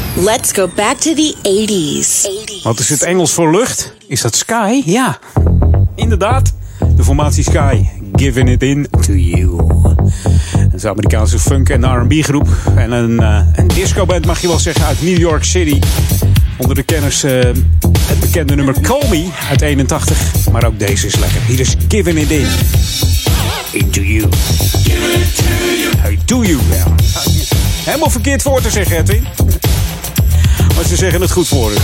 104.9. Let's go back to the 80s. Wat is het Engels voor lucht? Is dat Sky? Ja, inderdaad. De formatie Sky. Giving it in to you. Het is een Amerikaanse funk- en R&B groep. En een, eh een discoband mag je wel zeggen uit New York City. Onder de kenners eh, het bekende nummer Call Me uit 81. Maar ook deze is lekker. Hier is Giving it in. Into you. Hey, do you. Ja. Helemaal verkeerd voor te zeggen, Edwin. Maar ze zeggen het goed voor u.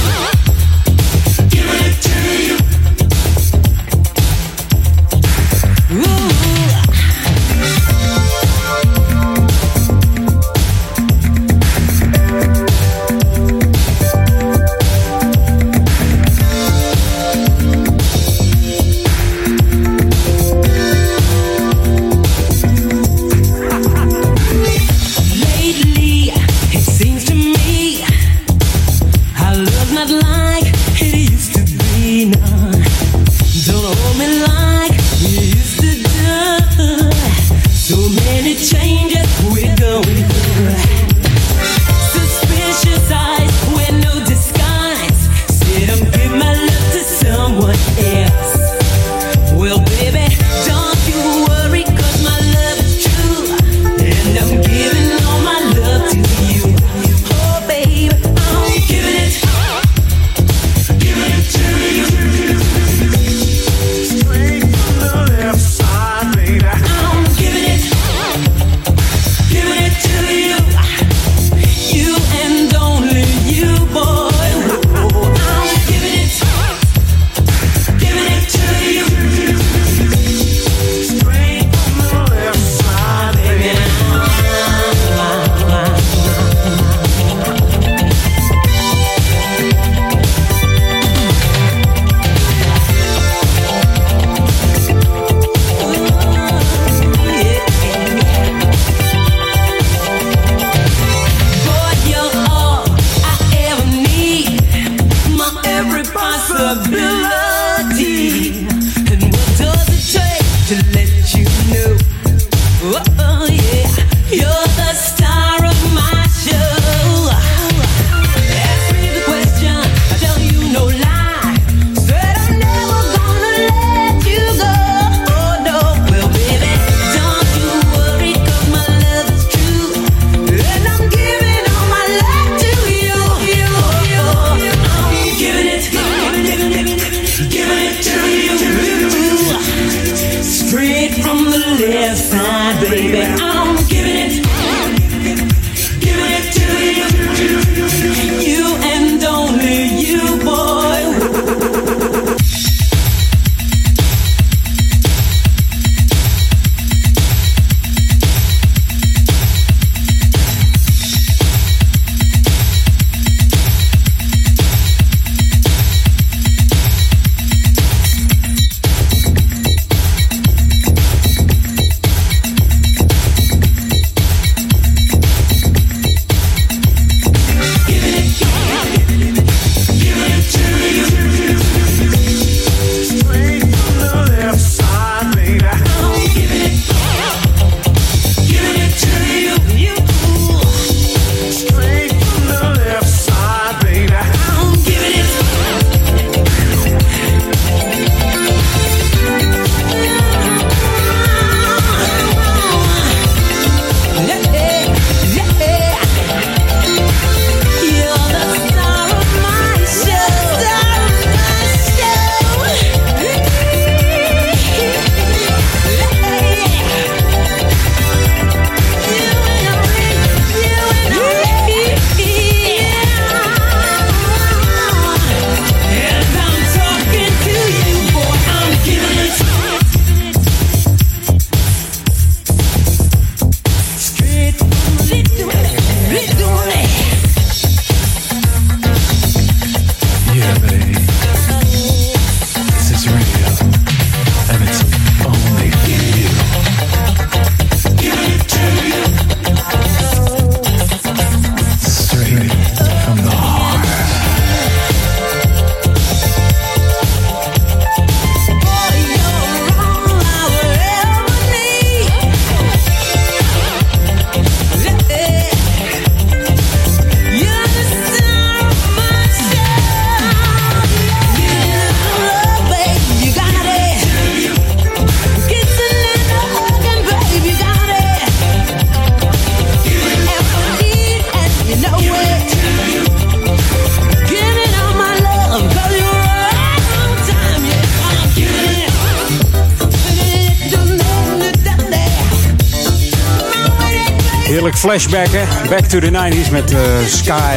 Back to the 90s met eh, Sky.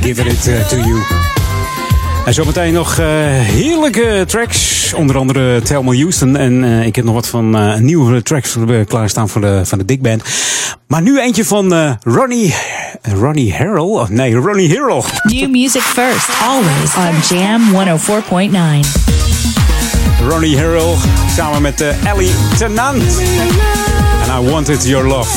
Giving it eh, to you. En zometeen nog eh, heerlijke tracks. Onder andere Thelma Houston. En ik heb nog wat van nieuwe tracks klaarstaan voor de, van de Dick Band. Maar nu eentje van Ronnie... Ronnie Harrell? Oh, nee, Ronnie Harrell. New music first, always on Jam 104.9. Ronnie Harrell samen met Ellie Tennant. And I Wanted Your Love.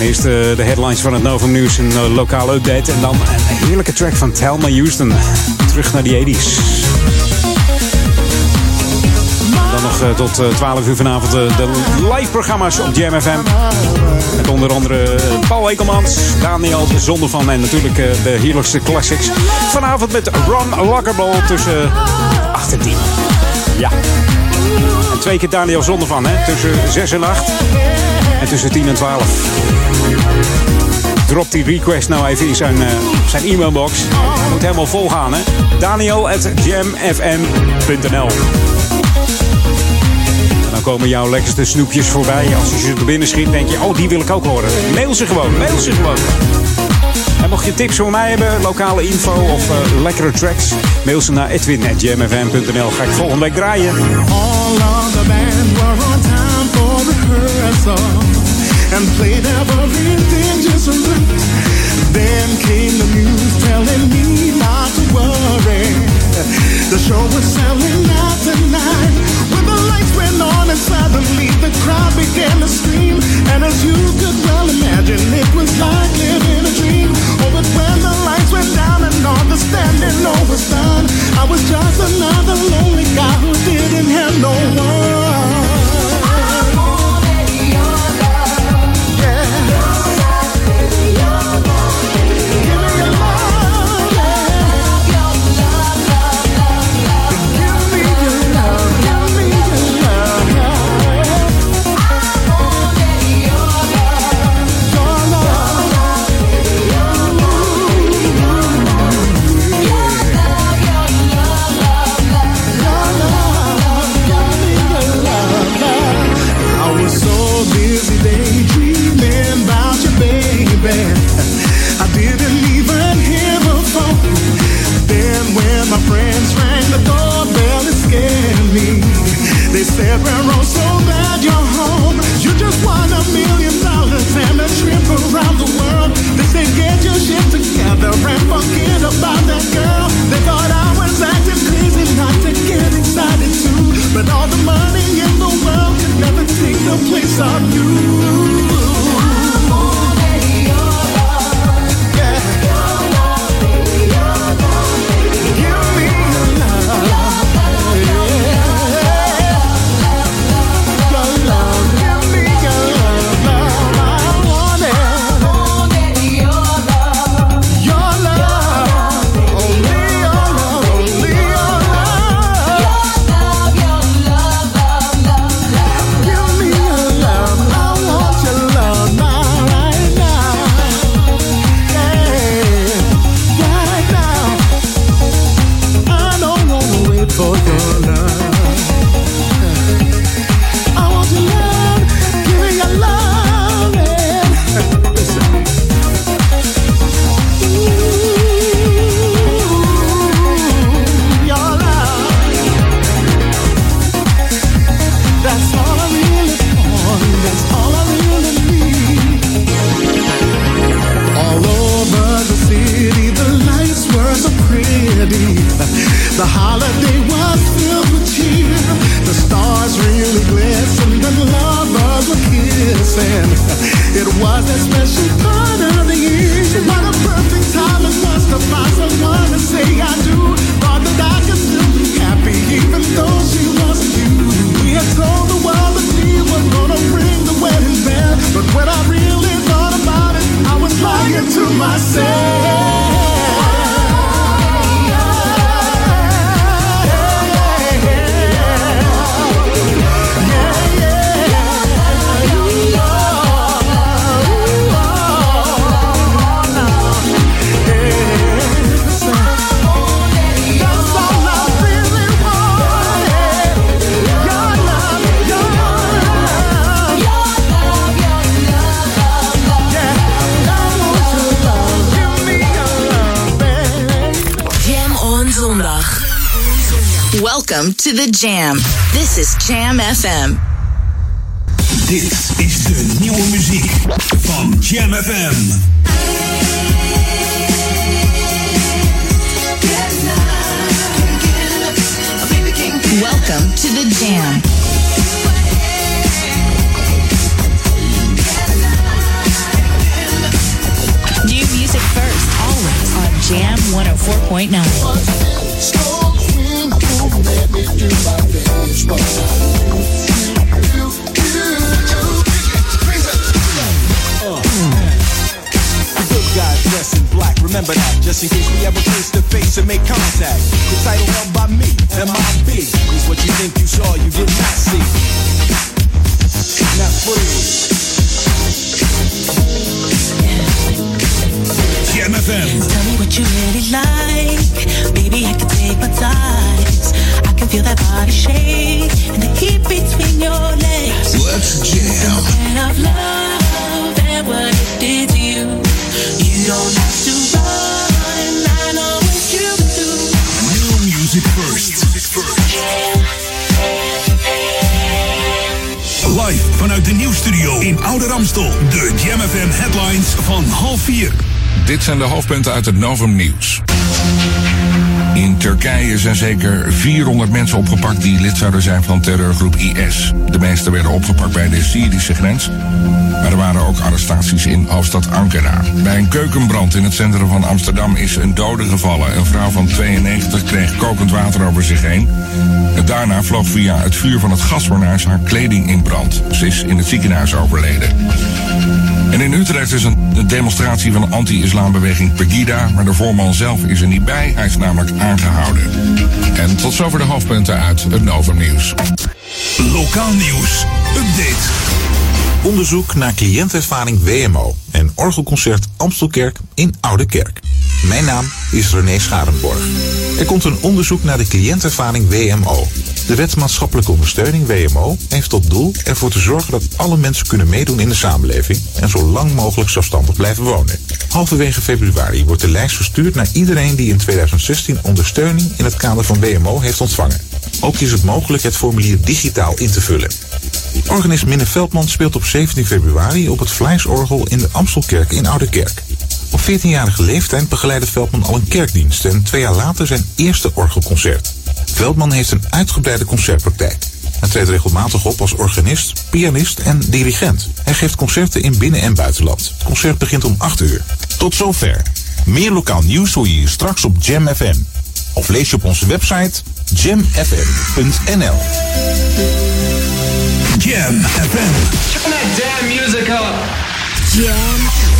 Eerst eh, de headlines van het Novum Nieuws, een eh, lokale update. En dan een heerlijke track van Thelma Houston. Terug naar die 80s. Dan nog eh, tot eh, 12 uur vanavond de live programma's op Jam FM. Met onder andere Paul Ekelmans, Daniel Zondervan en natuurlijk de heerlijkste classics. Vanavond met Ron Lockerball tussen 8 en 10. Ja. En twee keer Daniel Zondervan, hè? Tussen 6 en 8. En tussen 10 en 12. Drop die request nou even in zijn, eh, zijn e-mailbox. Moet helemaal vol gaan, hè? Daniel at jamfm.nl dan komen jouw lekkerste snoepjes voorbij. Als je ze er binnen schiet, denk je, oh, die wil ik ook horen. Mail ze gewoon, mail ze gewoon. En mocht je tips voor mij hebben, lokale info of eh, lekkere tracks, mail ze naar edwin.jamfm.nl. Ga ik volgende week draaien. All and played everything just right. Then came the telling me not to worry. The show was selling out tonight. When the lights went on and suddenly the crowd began to scream. And as you could well imagine, it was like living a dream. Oh, but when the lights went down and all the standing I was just another lonely guy who didn't have no one. They said we're all so glad you're home. You just won a million dollars and a trip around the world. They said get your shit together and forget about that girl. They thought I was acting crazy not to get excited too. But all the money in the world could never take the place of you. To the Jam. This is Jam FM. Dit is de nieuwe muziek van Jam FM. Welcome to the Jam. New music first, always on Jam 104.9. Good guys dressed in black, remember that, just in case we ever face to face and make contact. The title held by me, MIB, what you think you saw, you did not see. Tell me what you really like. Baby, I can take my time. I can feel that body shake and the heat between your legs. Let's jam. And of love and what it did to you. You don't have to run. I know what you do. New music first. Live vanuit de nieuwsstudio in Oude Ramstel. De Jam headlines van half vier. Dit zijn de hoofdpunten uit het Novum Nieuws. In Turkije zijn zeker 400 mensen opgepakt die lid zouden zijn van terreurgroep IS. De meeste werden opgepakt bij de Syrische grens. Maar er waren ook arrestaties in hoofdstad Ankara. Bij een keukenbrand in het centrum van Amsterdam is een dode gevallen. Een vrouw van 92 kreeg kokend water over zich heen. En daarna vloog via het vuur van het gasfornuis haar kleding in brand. Ze is in het ziekenhuis overleden. En in Utrecht is een demonstratie van de anti-islambeweging Pegida, maar de voorman zelf is er niet bij. Hij is namelijk aangehouden. En tot zover de hoofdpunten uit het Novum Nieuws. Lokaal nieuws. Update. Onderzoek naar cliëntervaring WMO en orgelconcert Amstelkerk in Oude Kerk. Mijn naam is René Scharenborg. Er komt een onderzoek naar de cliëntervaring WMO. De wet maatschappelijke ondersteuning WMO heeft tot doel ervoor te zorgen dat alle mensen kunnen meedoen in de samenleving en zo lang mogelijk zelfstandig blijven wonen. Halverwege februari wordt de lijst verstuurd naar iedereen die in 2016 ondersteuning in het kader van WMO heeft ontvangen. Ook is het mogelijk het formulier digitaal in te vullen. Organist Minne Veldman speelt op 17 februari op het Vlijsorgel in de Amstelkerk in Oude Kerk. Op 14-jarige leeftijd begeleidde Veldman al een kerkdienst en twee jaar later zijn eerste orgelconcert. Veldman heeft een uitgebreide concertpraktijk. Hij treedt regelmatig op als organist, pianist en dirigent. Hij geeft concerten in binnen- en buitenland. Het concert begint om 8 uur. Tot zover. Meer lokaal nieuws hoor je hier straks op Jam FM. Of lees je op onze website jamfm.nl. Jam FM. Turn that damn music up. Jam.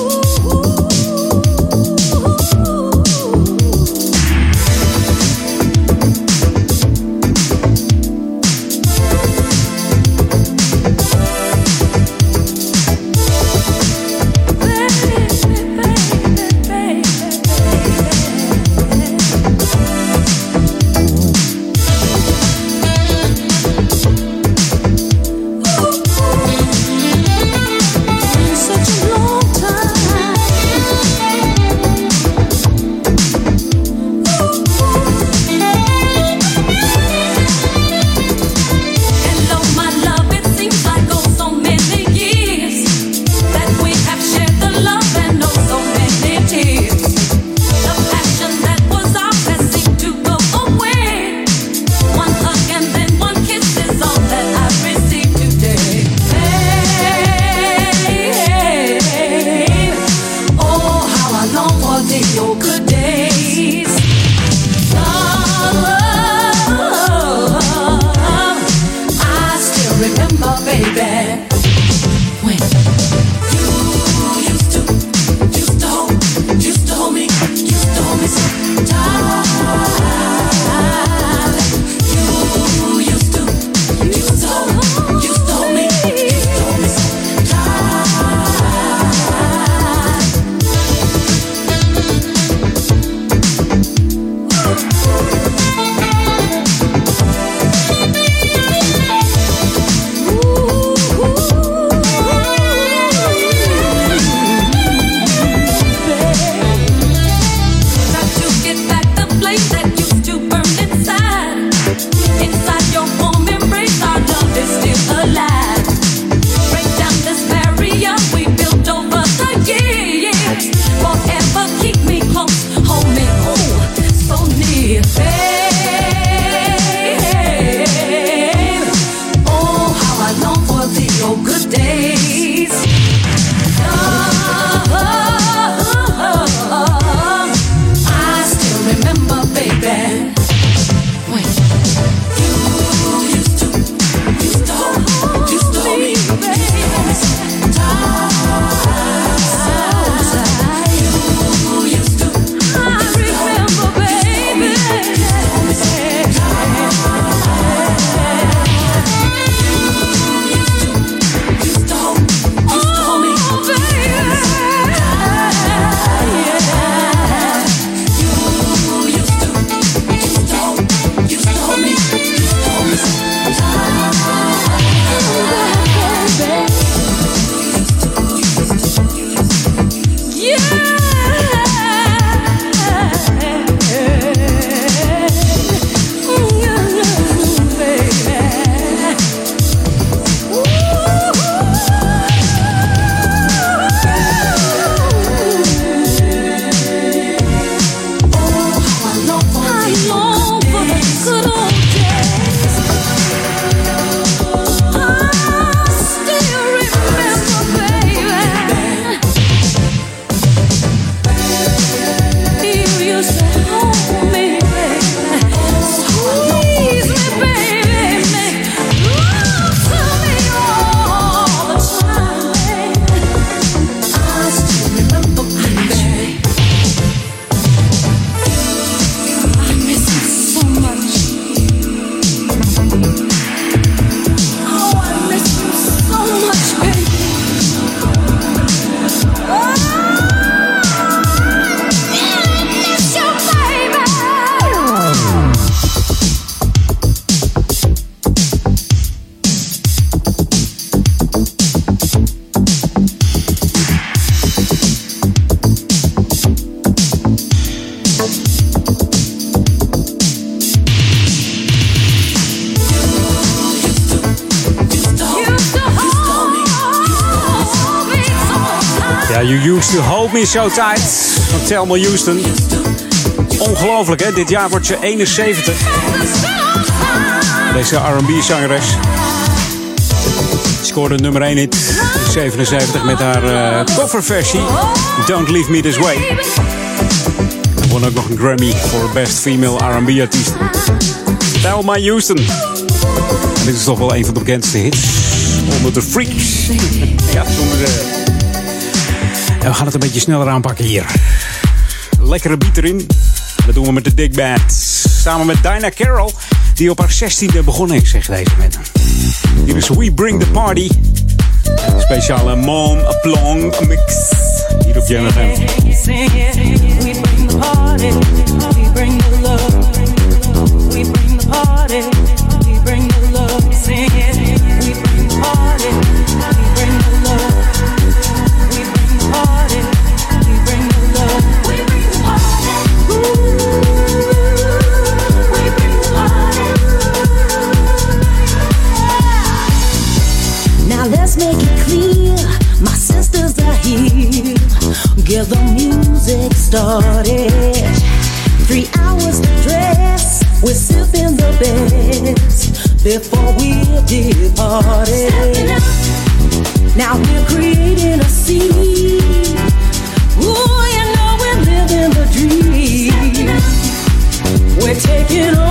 Used to hold me so tight. Van Thelma Houston. Ongelooflijk, hè? Dit jaar wordt ze 71. Deze R&B-zangeres. Scoorde nummer 1 hit in 77 met haar eh, coverversie Don't Leave Me This Way. En won ook nog een Grammy voor Best Female R&B Artiest. Thelma Houston. Dit is toch wel een van de bekendste hits. Onder de freaks. ja, zonder de... We gaan het een beetje sneller aanpakken hier. Lekkere beat erin. Dat doen we met de Dick Band. Samen met Dinah Carroll, die op haar 16e begonnen is, zegt deze man. Hier is We Bring the Party. Speciale Mom Plong mix. Hier op it, we bring the party, we bring the love. We bring the party, we bring the love. Started. Three hours to dress, we're sipping the best before we departed. Now we're creating a scene. Ooh, you know we're living the dream. We're taking over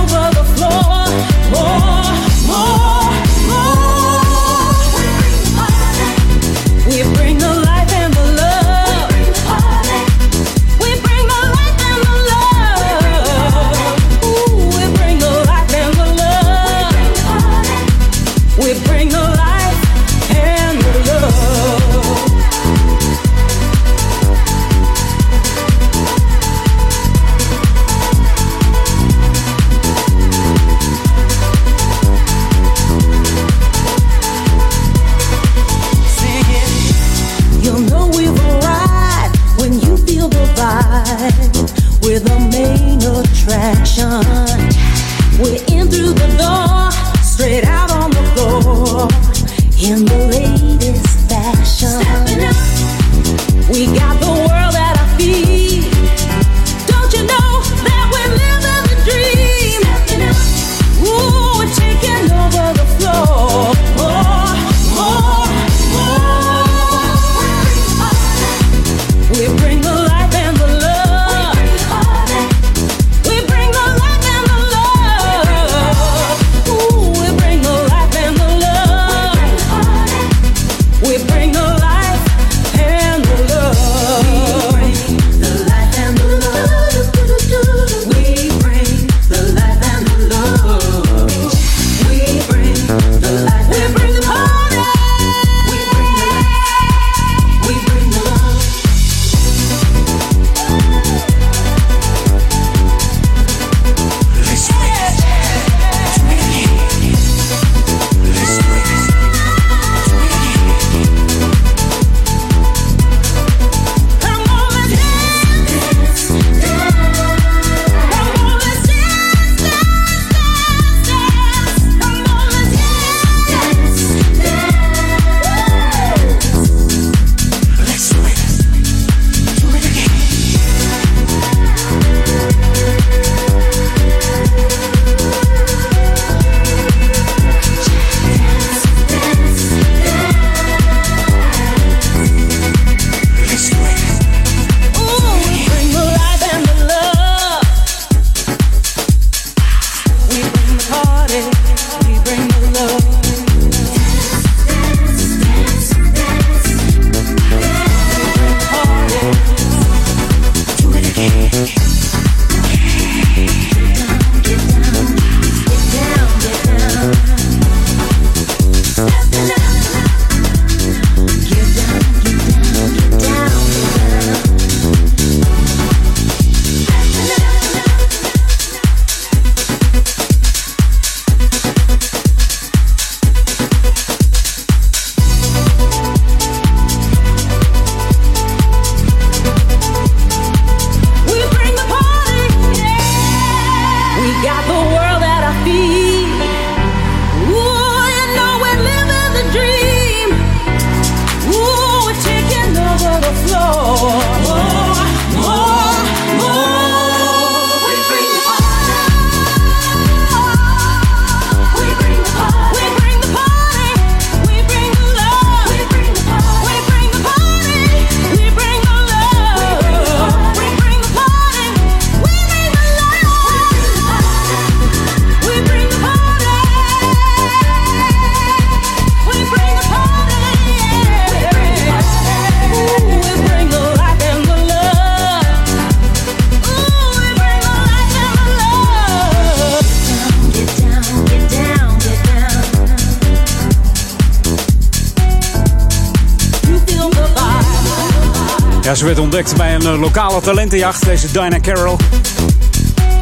lokale talentenjacht, deze Dinah Carroll.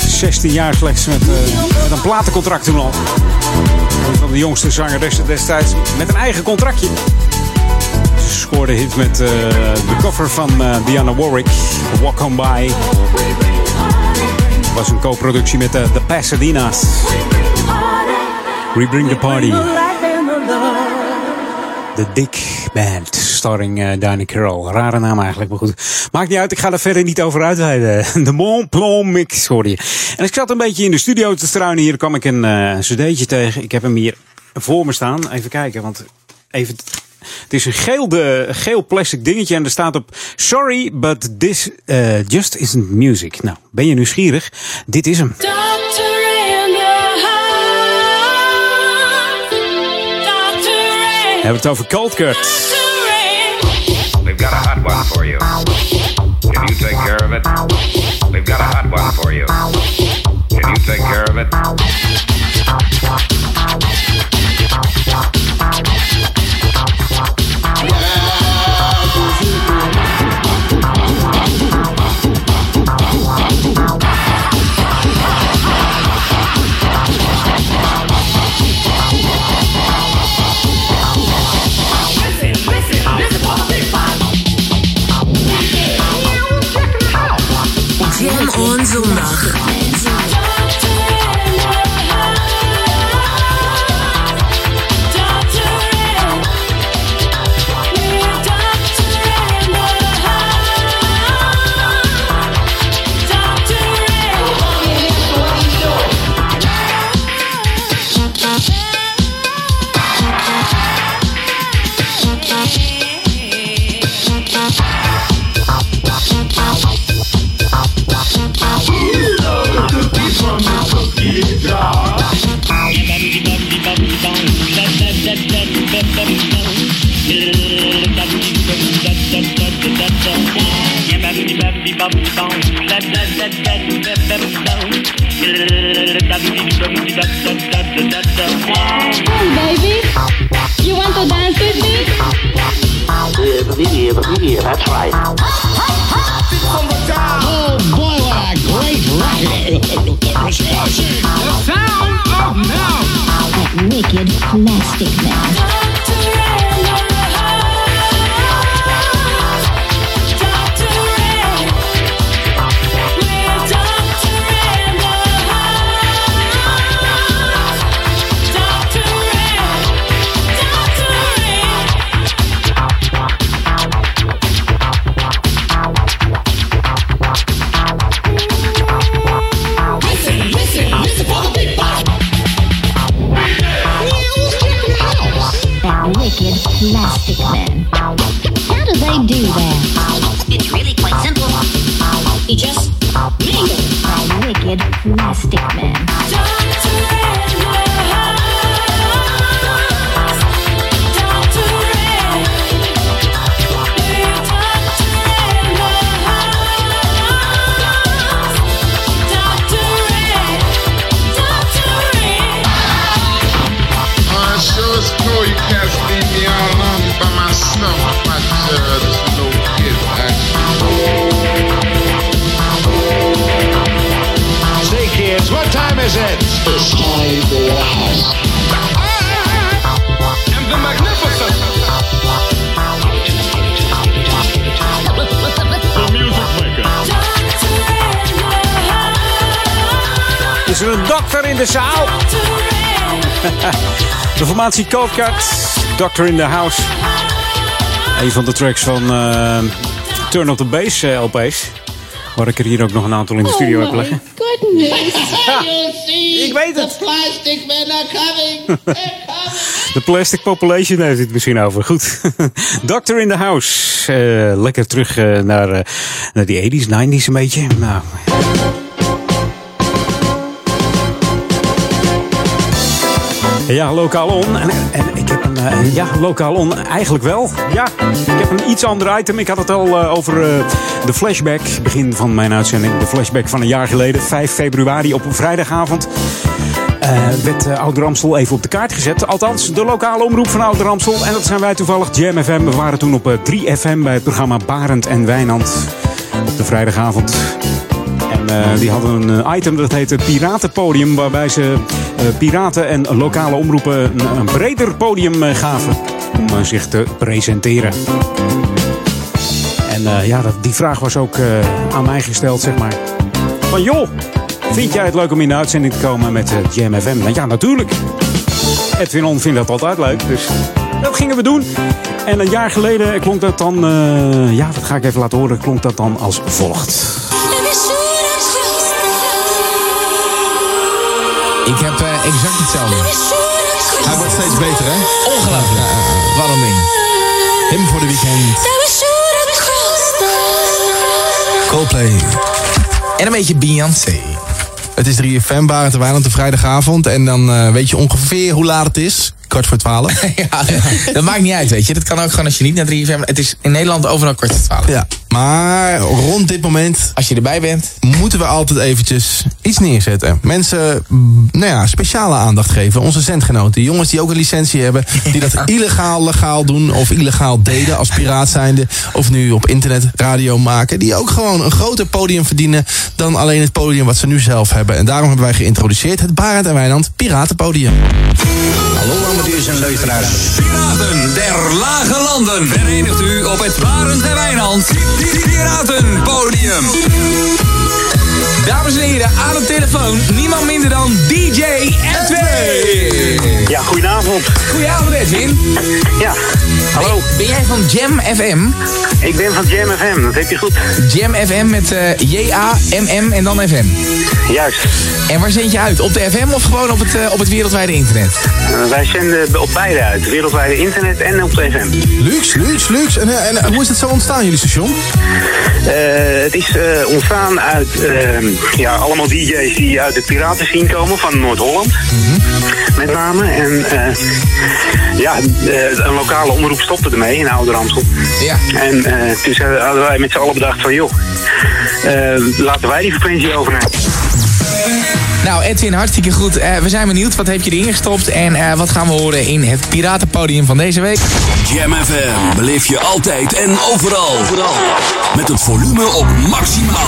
16 jaar slechts met, eh, met een platencontract toen al. Een van de jongste zangeressen destijds met een eigen contractje. Ze scoorde hit met eh, de cover van eh, Diana Warwick, Walk On By. Was een co-productie met de de Pasadena's. We Bring The Party. The Dick Band, starring Dinah Carroll. Rare naam eigenlijk, maar goed. Maakt niet uit, ik ga er verder niet over uitweiden. *laughs* De Mont Blanc Mix, hoorde je. En ik zat een beetje in de studio te struinen. Hier kwam ik een eh cd'tje tegen. Ik heb hem hier voor me staan. Even kijken, want even... Het is een geel, de, geel plastic dingetje en er staat op... Sorry, but this eh, just isn't music. Nou, ben je nieuwsgierig? Dit is hem. We hebben het over Cold Cut. We've got a hot one for you. Can you take care of it? We've got a hot one for you. Can you take care of it? Hey, baby. You want to dance with me? that's right. Oh, boy, what a great record. The sound of now. That wicked plastic man. De zaal? *laughs* de formatie Cold Cut, Doctor in the House. Een van de tracks van eh, Turn Up The Bass eh, LP's. Waar ik er hier ook nog een aantal in de studio heb liggen. Goodness. *laughs* Ik weet het. The plastic men are coming. De Plastic Population heeft het misschien over. Goed. *laughs* Doctor in the House. Eh, lekker terug eh, naar, eh, naar die 80s, 90s een beetje. Nou. Ja, lokaal on. En, en ik heb een, eh, ja, lokaal on. Eigenlijk wel. Ja, ik heb een iets ander item. Ik had het al eh, over eh, de flashback. Begin van mijn uitzending. De flashback van een jaar geleden. 5 februari op een vrijdagavond. Werd uh, Ouder even op de kaart gezet. Althans, de lokale omroep van Ouder Amstel. En dat zijn wij toevallig, Jam FM. We waren toen op eh, 3FM bij het programma Barend en Wijnand. Op de vrijdagavond. Eh, die hadden een eh, item dat heette Piratenpodium. Waarbij ze eh, piraten en lokale omroepen een, breder podium gaven. Om zich te presenteren. En ja, dat, die vraag was ook aan mij gesteld, zeg maar. Van joh, vind jij het leuk om in de uitzending te komen met eh, Jam FM? Nou ja, natuurlijk. Edwin On vindt dat altijd leuk, dus dat gingen we doen. En een jaar geleden klonk dat dan, ja, dat ga ik even laten horen, klonk dat dan als volgt. Ik heb eh, exact hetzelfde. Hij wordt steeds beter, hè? Ongelooflijk. Wat een ding. Him voor de weekend. Coldplay. En een beetje Beyoncé. Het is 3FM, Barend en Wijnand, de vrijdagavond. En dan eh, weet je ongeveer hoe laat het is. Kwart voor twaalf. *laughs* ja, dat maakt niet uit, weet je. Dat kan ook gewoon als je niet naar 3FM... Het is in Nederland overal kwart voor twaalf. Ja, maar rond dit moment... Als je erbij bent... Moeten we altijd eventjes iets neerzetten. Mensen, mm, nou ja, speciale aandacht geven. Onze zendgenoten. Jongens die ook een licentie hebben. Die dat illegaal, legaal doen. Of illegaal deden als piraat zijnde. Of nu op internet radio maken. Die ook gewoon een groter podium verdienen. Dan alleen het podium wat ze nu zelf hebben. En daarom hebben wij geïntroduceerd het Barend en Wijnand Piratenpodium. Hallo amateurs en luisteraars. Piraten der lage landen. Verenigt u op het Barend en Wijnand. Piratenpodium. Dames en heren, aan de telefoon niemand minder dan DJ Edwin. Ja, goedenavond. Goedenavond Edwin. Ja, hallo. Ben jij van Jam FM? Ik ben van Jam FM, dat heb je goed. Jam FM met eh, J-A-M-M en dan FM. Juist. En waar zend je uit? Op de FM of gewoon op het, eh, op het wereldwijde internet? Uh, wij zenden op beide uit. Wereldwijde internet en op de FM. Luxe, luxe, luxe. En, en, en hoe is het zo ontstaan, jullie station? Uh, het is uh, ontstaan uit ja, allemaal DJ's die uit de piraten zien komen van Noord-Holland. Mm -hmm. Met name. En ja, een lokale omroep stopte ermee in Ouder Amstel. Ja. En toen hadden wij met z'n allen bedacht van joh, laten wij die frequentie overnemen. Nou, Edwin, hartstikke goed. Uh, we zijn benieuwd. Wat heb je erin gestopt? En uh, wat gaan we horen in het Piratenpodium van deze week? Jam FM beleef je altijd en overal. overal. Met het volume op maximaal.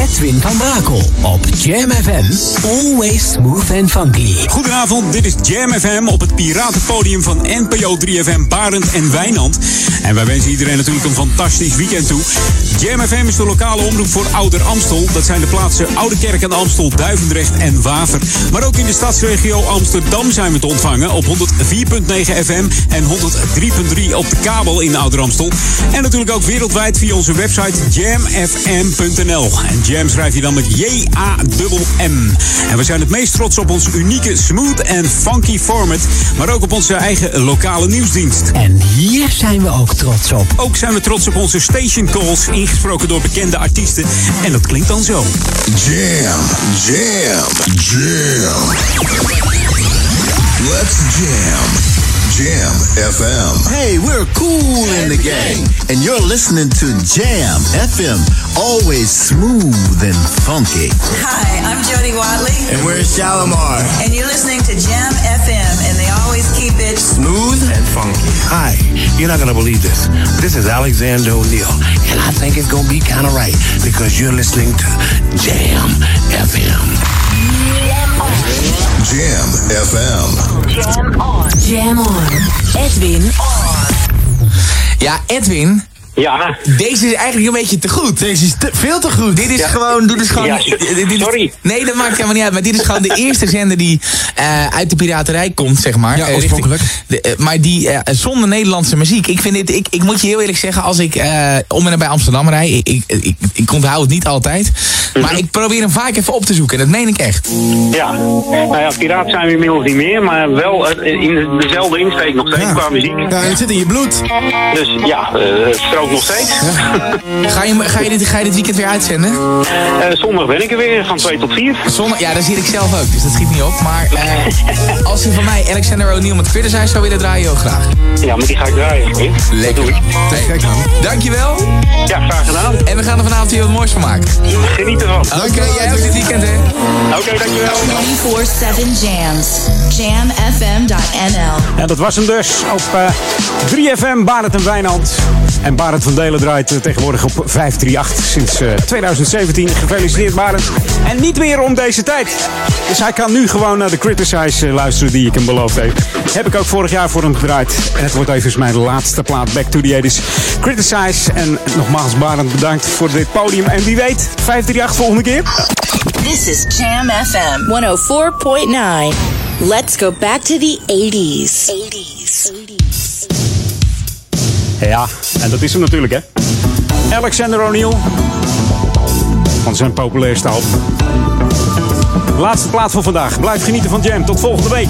Edwin van Brakel op Jam FM. Always smooth and funky. Goedenavond, dit is Jam FM op het piratenpodium van NPO 3FM Barend en Wijnand. En wij wensen iedereen natuurlijk een fantastisch weekend toe. Jam FM is de lokale omroep voor Ouder Amstel. Dat zijn de plaatsen Oude Kerk en Amstel, Duivendrecht en Waver. Maar ook in de stadsregio Amsterdam zijn we te ontvangen op 104.9 FM en 103.3 op de kabel in Ouder Amstel. En natuurlijk ook wereldwijd via onze website jamfm.nl. Jam schrijf je dan met J-A-M-M. En we zijn het meest trots op ons unieke smooth en funky format. Maar ook op onze eigen lokale nieuwsdienst. En hier zijn we ook trots op. Ook zijn we trots op onze station calls, ingesproken door bekende artiesten. En dat klinkt dan zo. Jam, jam, jam. Let's jam. Jam FM. Hey, we're cool in the game. and you're listening to Jam FM, always smooth and funky. Hi, I'm Jody Watley. And we're Shalimar. And you're listening to Jam FM, and they always keep it smooth and funky. Hi, you're not gonna believe this. This is Alexander O'Neill, and I think it's gonna be kind of right because you're listening to Jam FM. Jam FM. Jam on. Jam on. Edwin on. Ja, Edwin. Ja. Deze is eigenlijk een beetje te goed. Deze is te, veel te goed. Dit is ja. gewoon. Dit is gewoon ja, dit is, sorry. nee, dat maakt helemaal niet uit. Maar dit is gewoon de eerste zender die uh, uit de piraterij komt, zeg maar. Ja, oorspronkelijk. Uh, uh, maar die zonder Nederlandse muziek. Ik vind dit. Ik, ik moet je heel eerlijk zeggen, als ik om en bij Amsterdam rij. Ik, ik, ik, ik onthoud het niet altijd. Maar Mhm. ik probeer hem vaak even op te zoeken. Dat meen ik echt. Ja, nou ja, piraat zijn we inmiddels niet meer, maar wel in dezelfde insteek nog steeds qua muziek. Ja, het zit in je bloed. Dus ja, ook nog steeds. Ga je, ga, je dit, ga je dit weekend weer uitzenden? Eh, zondag ben ik er weer, van 2 tot 4. Zondag, ja, daar zie ik zelf ook, dus dat schiet niet op. Maar eh, *laughs* als je van mij Alexander O'Neill met Criticize zou willen draaien, heel graag. Ja, maar die ga ik draaien. hoor. Lekker. Dankjewel. Ja, graag gedaan. En we gaan er vanavond hier wat moois van maken. Geniet ervan. Oké, jij ook dit weekend, hè? Oké, dankjewel. 24-7 Jams. Jamfm.nl En dat was hem dus op eh, 3FM, Barend en Wijnand. En Barend van Delen draait eh, tegenwoordig op 538 sinds eh, 2017. Gefeliciteerd Barend. En niet meer om deze tijd. Dus hij kan nu gewoon naar de Criticize eh, luisteren die ik hem beloofd heb. Heb ik ook vorig jaar voor hem gedraaid. En het wordt even mijn laatste plaat Back to the 80s. Criticize. En nogmaals Barend bedankt voor dit podium. En wie weet, 538 volgende keer. This is Jam FM 104.9. Let's go back to the 80s. 80s. Ja, en dat is hem natuurlijk, hè. Alexander O'Neill. Van zijn populairste album. Laatste plaat voor vandaag. Blijf genieten van Jam. Tot volgende week.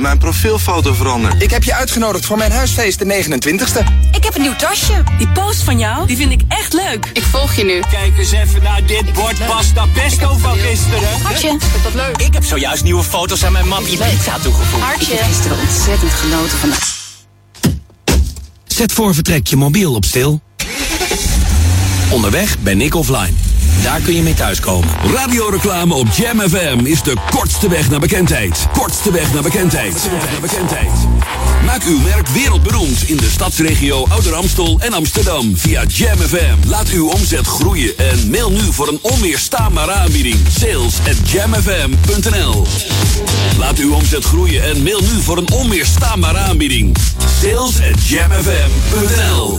Mijn profielfoto veranderd. Ik heb je uitgenodigd voor mijn huisfeest de 29ste. Ik heb een nieuw tasje. Die post van jou, die vind ik echt leuk. Ik volg je nu. Kijk eens even naar dit bord pasta pesto van gisteren. Hartje. Is dat leuk? Ik heb zojuist nieuwe foto's aan mijn mapje pizza toegevoegd. Hartje. Ik heb gisteren ontzettend genoten van de... Zet voor vertrek je mobiel op stil. Onderweg ben ik offline. Daar kun je mee thuiskomen. Radioreclame op Jam FM is de kortste weg naar bekendheid. Kortste weg naar bekendheid. Bekendheid. Maak uw merk wereldberoemd in de stadsregio Ouder Amstel en Amsterdam via Jam FM. Laat uw omzet groeien en mail nu voor een onweerstaanbare aanbieding. Sales at jamfm.nl Laat uw omzet groeien en mail nu voor een onweerstaanbare aanbieding. Sales at jamfm.nl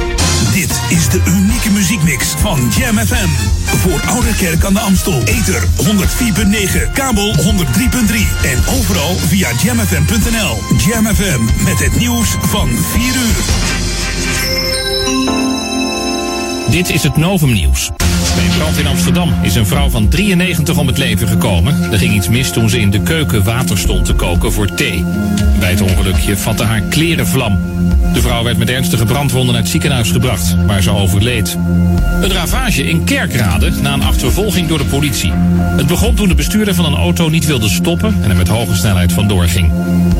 dit is de unieke muziekmix van Jam FM. Voor Oude Kerk aan de Amstel. Ether 104.9, kabel 103.3 en overal via jamfm.nl. Jam FM met het nieuws van 4 uur. Dit is het Novum Nieuws. Bij een brand in Amsterdam is een vrouw van 93 om het leven gekomen. Er ging iets mis toen ze in de keuken water stond te koken voor thee. Bij het ongelukje vatte haar kleren vlam. De vrouw werd met ernstige brandwonden naar het ziekenhuis gebracht, waar ze overleed. Een ravage in Kerkrade na een achtervolging door de politie. Het begon toen de bestuurder van een auto niet wilde stoppen en er met hoge snelheid vandoor ging.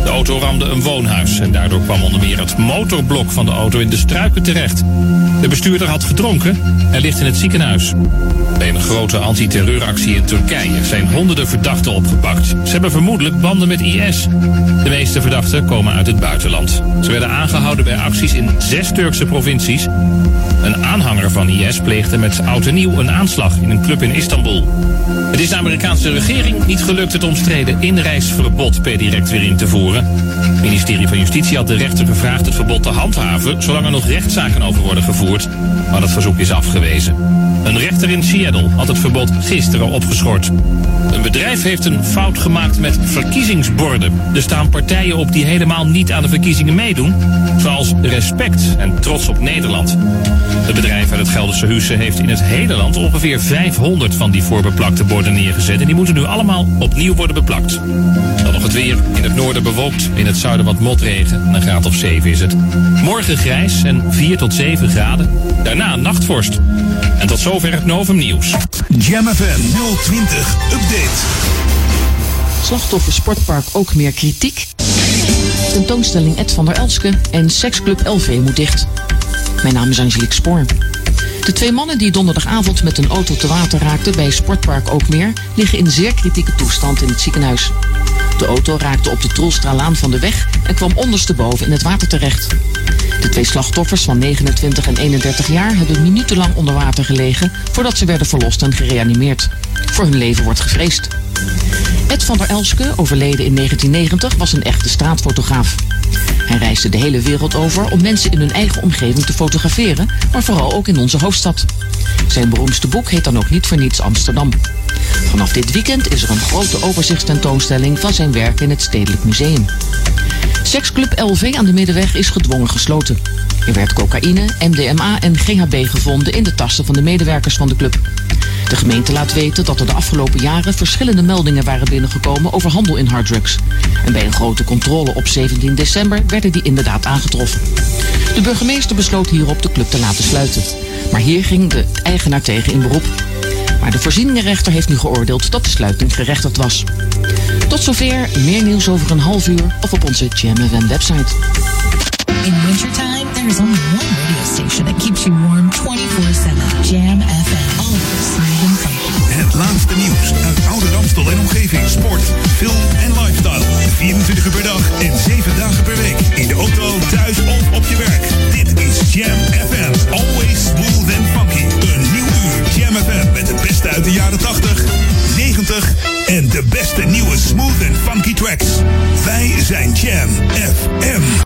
De auto ramde een woonhuis en daardoor kwam onder meer het motorblok van de auto in de struiken terecht. De bestuurder had gedronken en ligt in het ziekenhuis. Bij een grote antiterreuractie in Turkije zijn honderden verdachten opgepakt. Ze hebben vermoedelijk banden met IS. De meeste verdachten komen uit het buitenland. Ze werden aangehouden bij acties in zes Turkse provincies. Een aanhanger van IS pleegde met oud en nieuw een aanslag in een club in Istanbul. Het is de Amerikaanse regering niet gelukt het omstreden inreisverbod per direct weer in te voeren. Het ministerie van Justitie had de rechter gevraagd het verbod te handhaven zolang er nog rechtszaken over worden gevoerd, maar dat verzoek is afgewezen. Een rechter in Seattle had het verbod gisteren opgeschort. Een bedrijf heeft een fout gemaakt met verkiezingsborden. Er staan partijen op die helemaal niet aan de verkiezingen meedoen, zoals Respect en Trots op Nederland. Het bedrijf uit het Gelderse Husse heeft in het hele land ongeveer 500 van die voorbeplakte borden neergezet en die moeten nu allemaal opnieuw worden beplakt. Dan nog het weer. In het noorden bewolkt, in het zuiden wat motregen. Een graad of 7 is het. Morgen grijs en 4 tot 7 graden. Daarna nachtvorst. En tot zover het Novum Nieuws. Jam FM 020 Update. Slachtoffer Sportpark ook meer kritiek. Tentoonstelling Ed van der Elske en seksclub LV moet dicht. Mijn naam is Angelique Spoor. De twee mannen die donderdagavond met een auto te water raakten bij Sportpark Ookmeer liggen in zeer kritieke toestand in het ziekenhuis. De auto raakte op de Troelstralaan van de weg en kwam ondersteboven in het water terecht. De twee slachtoffers van 29 en 31 jaar hebben minutenlang onder water gelegen voordat ze werden verlost en gereanimeerd. Voor hun leven wordt gevreesd. Ed van der Elske, overleden in 1990, was een echte straatfotograaf. Hij reisde de hele wereld over om mensen in hun eigen omgeving te fotograferen, maar vooral ook in onze hoofdstad. Zijn beroemdste boek heet dan ook niet voor niets Amsterdam. Vanaf dit weekend is er een grote overzichtstentoonstelling van zijn werk in het Stedelijk Museum. Seksclub LV aan de Middenweg is gedwongen gesloten. Er werd cocaïne, MDMA en GHB gevonden in de tassen van de medewerkers van de club. De gemeente laat weten dat er de afgelopen jaren verschillende meldingen waren binnengekomen over handel in harddrugs. En bij een grote controle op 17 december werden die inderdaad aangetroffen. De burgemeester besloot hierop de club te laten sluiten. Maar hier ging de eigenaar tegen in beroep. Maar de voorzieningenrechter heeft nu geoordeeld dat de sluiting gerechtigd was. Tot zover, meer nieuws over een half uur of op onze Jam FM website. In wintertime, there is only one radio station that keeps you warm 24-7. Jam FM. Always smooth and funky. Het laatste nieuws uit Oude Ramstel en omgeving. Sport, film en lifestyle. 24 uur per dag en 7 dagen per week. In de auto, thuis of op je werk. Dit is Jam FM. Always smooth and funky. Jam FM met het beste uit de jaren 80, 90 en de beste nieuwe smooth en funky tracks. Wij zijn Jam FM.